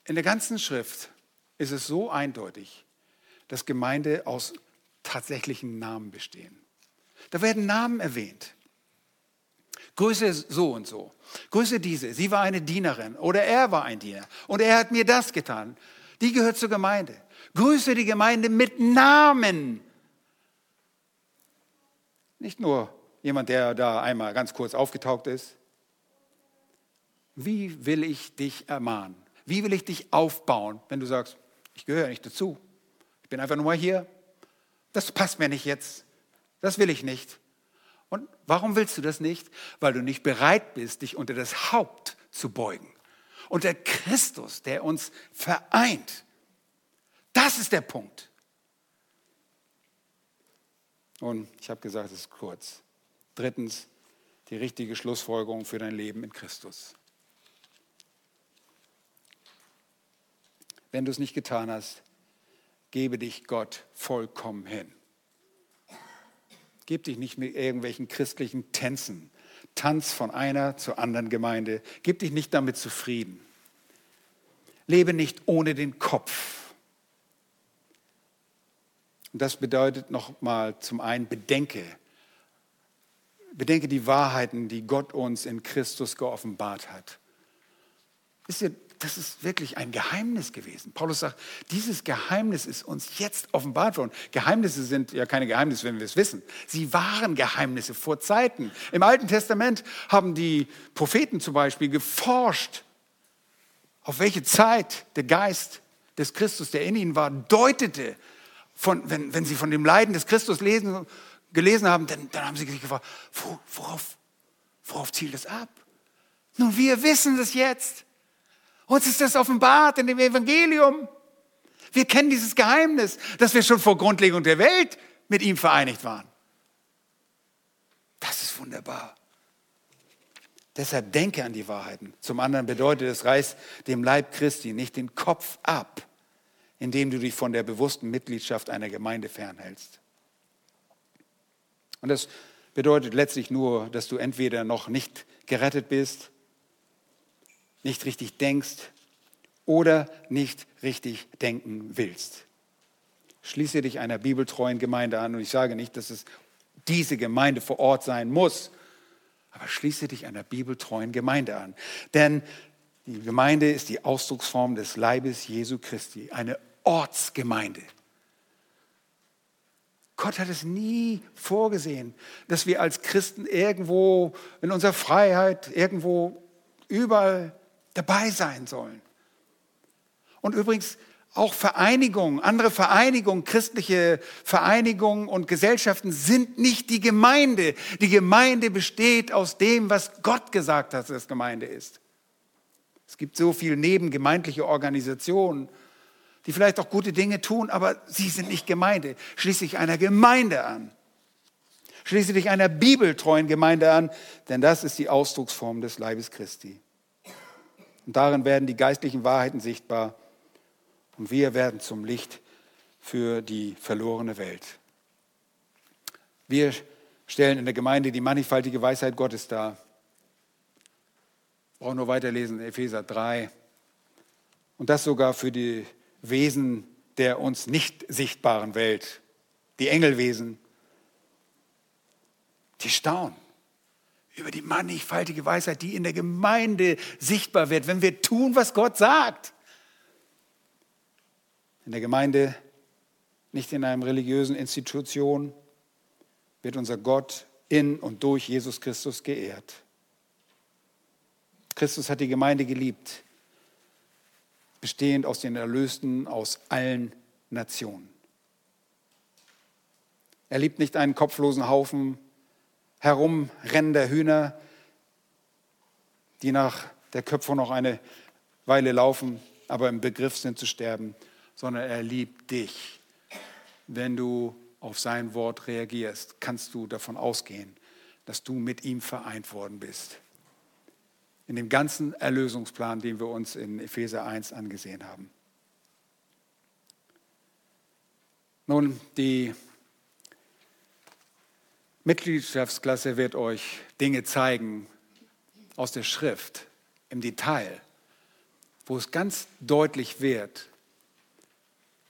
in der ganzen Schrift ist es so eindeutig, dass Gemeinde aus tatsächlichen Namen bestehen. Da werden Namen erwähnt. Grüße so und so. Grüße diese. Sie war eine Dienerin oder er war ein Diener und er hat mir das getan. Die gehört zur Gemeinde. Grüße die Gemeinde mit Namen. Nicht nur jemand, der da einmal ganz kurz aufgetaucht ist. Wie will ich dich ermahnen? Wie will ich dich aufbauen, wenn du sagst, ich gehöre nicht dazu. Ich bin einfach nur mal hier. Das passt mir nicht jetzt. Das will ich nicht. Und warum willst du das nicht? Weil du nicht bereit bist, dich unter das Haupt zu beugen. Unter Christus, der uns vereint. Das ist der Punkt. Und ich habe gesagt, es ist kurz. Drittens, die richtige Schlussfolgerung für dein Leben in Christus. Wenn du es nicht getan hast, gebe dich Gott vollkommen hin. Gib dich nicht mit irgendwelchen christlichen Tänzen. Tanz von einer zur anderen Gemeinde. Gib dich nicht damit zufrieden. Lebe nicht ohne den Kopf. Und das bedeutet nochmal zum einen, bedenke. Bedenke die Wahrheiten, die Gott uns in Christus geoffenbart hat. Wisst ihr, das ist wirklich ein Geheimnis gewesen. Paulus sagt, dieses Geheimnis ist uns jetzt offenbart worden. Geheimnisse sind ja keine Geheimnisse, wenn wir es wissen. Sie waren Geheimnisse vor Zeiten. Im Alten Testament haben die Propheten zum Beispiel geforscht, auf welche Zeit der Geist des Christus, der in ihnen war, deutete. Von, wenn, wenn sie von dem Leiden des Christus lesen, gelesen haben, dann, dann haben sie sich gefragt, worauf, worauf zielt das ab? Nun, wir wissen es jetzt. Uns ist das offenbart in dem Evangelium. Wir kennen dieses Geheimnis, dass wir schon vor Grundlegung der Welt mit ihm vereinigt waren. Das ist wunderbar. Deshalb denke an die Wahrheiten. Zum anderen bedeutet es, reiß dem Leib Christi nicht den Kopf ab, indem du dich von der bewussten Mitgliedschaft einer Gemeinde fernhältst. Und das bedeutet letztlich nur, dass du entweder noch nicht gerettet bist nicht richtig denkst oder nicht richtig denken willst. Schließe dich einer bibeltreuen Gemeinde an und ich sage nicht, dass es diese Gemeinde vor Ort sein muss, aber schließe dich einer bibeltreuen Gemeinde an. Denn die Gemeinde ist die Ausdrucksform des Leibes Jesu Christi, eine Ortsgemeinde. Gott hat es nie vorgesehen, dass wir als Christen irgendwo in unserer Freiheit, irgendwo überall dabei sein sollen. Und übrigens auch Vereinigungen, andere Vereinigungen, christliche Vereinigungen und Gesellschaften sind nicht die Gemeinde. Die Gemeinde besteht aus dem, was Gott gesagt hat, dass Gemeinde ist. Es gibt so viele nebengemeindliche Organisationen, die vielleicht auch gute Dinge tun, aber sie sind nicht Gemeinde. Schließe dich einer Gemeinde an. Schließe dich einer bibeltreuen Gemeinde an, denn das ist die Ausdrucksform des Leibes Christi. Und darin werden die geistlichen Wahrheiten sichtbar. Und wir werden zum Licht für die verlorene Welt. Wir stellen in der Gemeinde die mannigfaltige Weisheit Gottes dar. Ich brauche nur weiterlesen, Epheser 3. Und das sogar für die Wesen der uns nicht sichtbaren Welt, die Engelwesen. Die staunen über die mannigfaltige Weisheit, die in der Gemeinde sichtbar wird, wenn wir tun, was Gott sagt. In der Gemeinde, nicht in einer religiösen Institution, wird unser Gott in und durch Jesus Christus geehrt. Christus hat die Gemeinde geliebt, bestehend aus den Erlösten aus allen Nationen. Er liebt nicht einen kopflosen Haufen herumrennender Hühner, die nach der Köpfung noch eine Weile laufen, aber im Begriff sind zu sterben, sondern er liebt dich. Wenn du auf sein Wort reagierst, kannst du davon ausgehen, dass du mit ihm vereint worden bist. In dem ganzen Erlösungsplan, den wir uns in Epheser 1 angesehen haben. Nun, die Mitgliedschaftsklasse wird euch Dinge zeigen aus der Schrift im Detail, wo es ganz deutlich wird,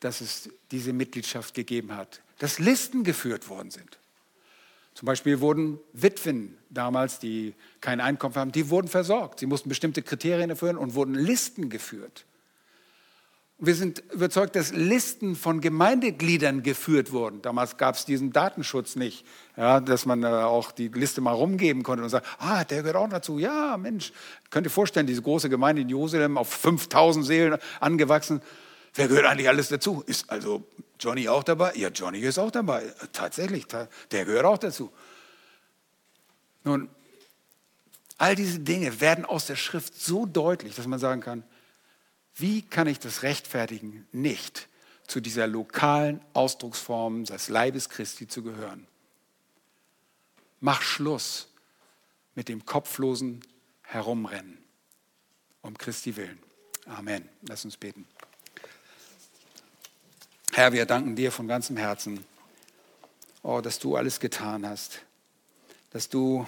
dass es diese Mitgliedschaft gegeben hat, dass Listen geführt worden sind. Zum Beispiel wurden Witwen damals, die kein Einkommen haben, die wurden versorgt. Sie mussten bestimmte Kriterien erfüllen und wurden Listen geführt. Wir sind überzeugt, dass Listen von Gemeindegliedern geführt wurden. Damals gab es diesen Datenschutz nicht, ja, dass man äh, auch die Liste mal rumgeben konnte und sagt, ah, der gehört auch dazu. Ja, Mensch, könnt ihr vorstellen, diese große Gemeinde in Jerusalem auf 5000 Seelen angewachsen. Wer gehört eigentlich alles dazu? Ist also Johnny auch dabei? Ja, Johnny ist auch dabei. Tatsächlich, der gehört auch dazu. Nun, all diese Dinge werden aus der Schrift so deutlich, dass man sagen kann, wie kann ich das rechtfertigen, nicht zu dieser lokalen Ausdrucksform des Leibes Christi zu gehören? Mach Schluss mit dem kopflosen Herumrennen um Christi willen. Amen. Lass uns beten. Herr, wir danken dir von ganzem Herzen, oh, dass du alles getan hast, dass du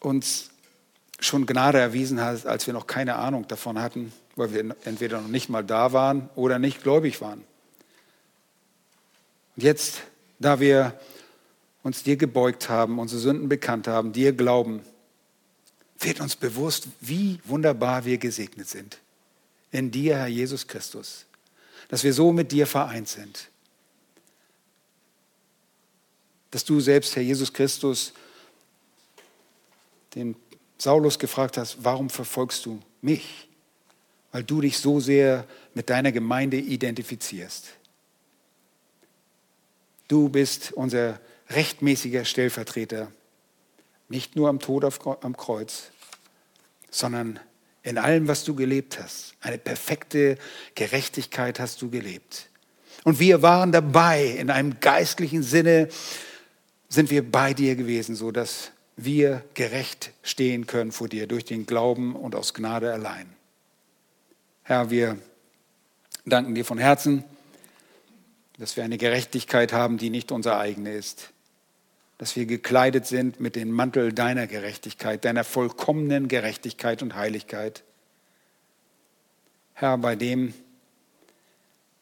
uns schon Gnade erwiesen hast, als wir noch keine Ahnung davon hatten, weil wir entweder noch nicht mal da waren oder nicht gläubig waren. Und jetzt, da wir uns dir gebeugt haben, unsere Sünden bekannt haben, dir glauben, wird uns bewusst, wie wunderbar wir gesegnet sind. In dir, Herr Jesus Christus. Dass wir so mit dir vereint sind. Dass du selbst, Herr Jesus Christus, den Saulus gefragt hast, warum verfolgst du mich? Weil du dich so sehr mit deiner Gemeinde identifizierst. Du bist unser rechtmäßiger Stellvertreter, nicht nur am Tod am Kreuz, sondern in allem, was du gelebt hast. Eine perfekte Gerechtigkeit hast du gelebt. Und wir waren dabei, in einem geistlichen Sinne sind wir bei dir gewesen, so dass wir gerecht stehen können vor dir durch den Glauben und aus Gnade allein. Herr, wir danken dir von Herzen, dass wir eine Gerechtigkeit haben, die nicht unsere eigene ist. Dass wir gekleidet sind mit dem Mantel deiner Gerechtigkeit, deiner vollkommenen Gerechtigkeit und Heiligkeit. Herr, bei dem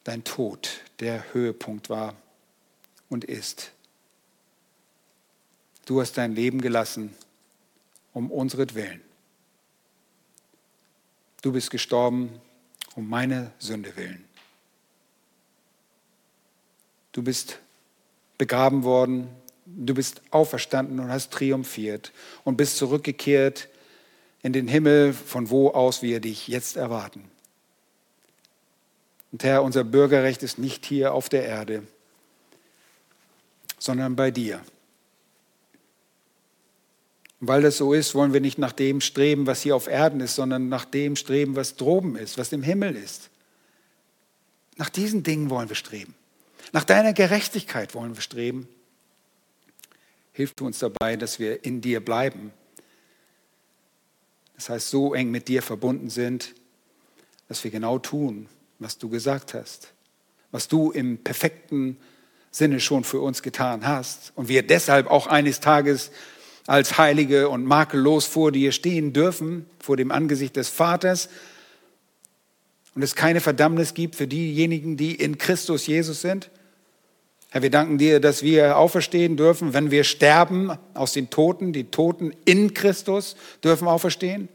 dein Tod der Höhepunkt war und ist. Du hast dein Leben gelassen um unseretwillen. Du bist gestorben um meine Sünde willen. Du bist begraben worden, du bist auferstanden und hast triumphiert und bist zurückgekehrt in den Himmel, von wo aus wir dich jetzt erwarten. Und Herr, unser Bürgerrecht ist nicht hier auf der Erde, sondern bei dir. Weil das so ist, wollen wir nicht nach dem streben, was hier auf Erden ist, sondern nach dem streben, was droben ist, was im Himmel ist. Nach diesen Dingen wollen wir streben. Nach deiner Gerechtigkeit wollen wir streben. Hilf du uns dabei, dass wir in dir bleiben. Das heißt, so eng mit dir verbunden sind, dass wir genau tun, was du gesagt hast, was du im perfekten Sinne schon für uns getan hast und wir deshalb auch eines Tages als Heilige und makellos vor dir stehen dürfen, vor dem Angesicht des Vaters. Und es keine Verdammnis gibt für diejenigen, die in Christus Jesus sind. Herr, wir danken dir, dass wir auferstehen dürfen, wenn wir sterben aus den Toten. Die Toten in Christus dürfen auferstehen.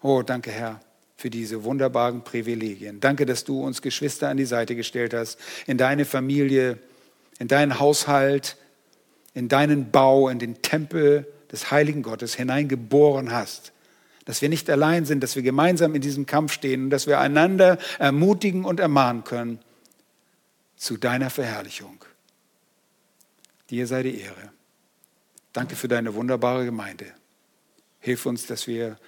Oh, danke, Herr, für diese wunderbaren Privilegien. Danke, dass du uns Geschwister an die Seite gestellt hast, in deine Familie, in deinen Haushalt, in deinen Bau, in den Tempel des heiligen Gottes hineingeboren hast. Dass wir nicht allein sind, dass wir gemeinsam in diesem Kampf stehen und dass wir einander ermutigen und ermahnen können zu deiner Verherrlichung. Dir sei die Ehre. Danke für deine wunderbare Gemeinde. Hilf uns, dass wir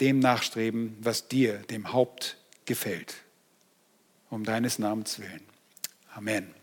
dem nachstreben, was dir, dem Haupt, gefällt. Um deines Namens willen. Amen.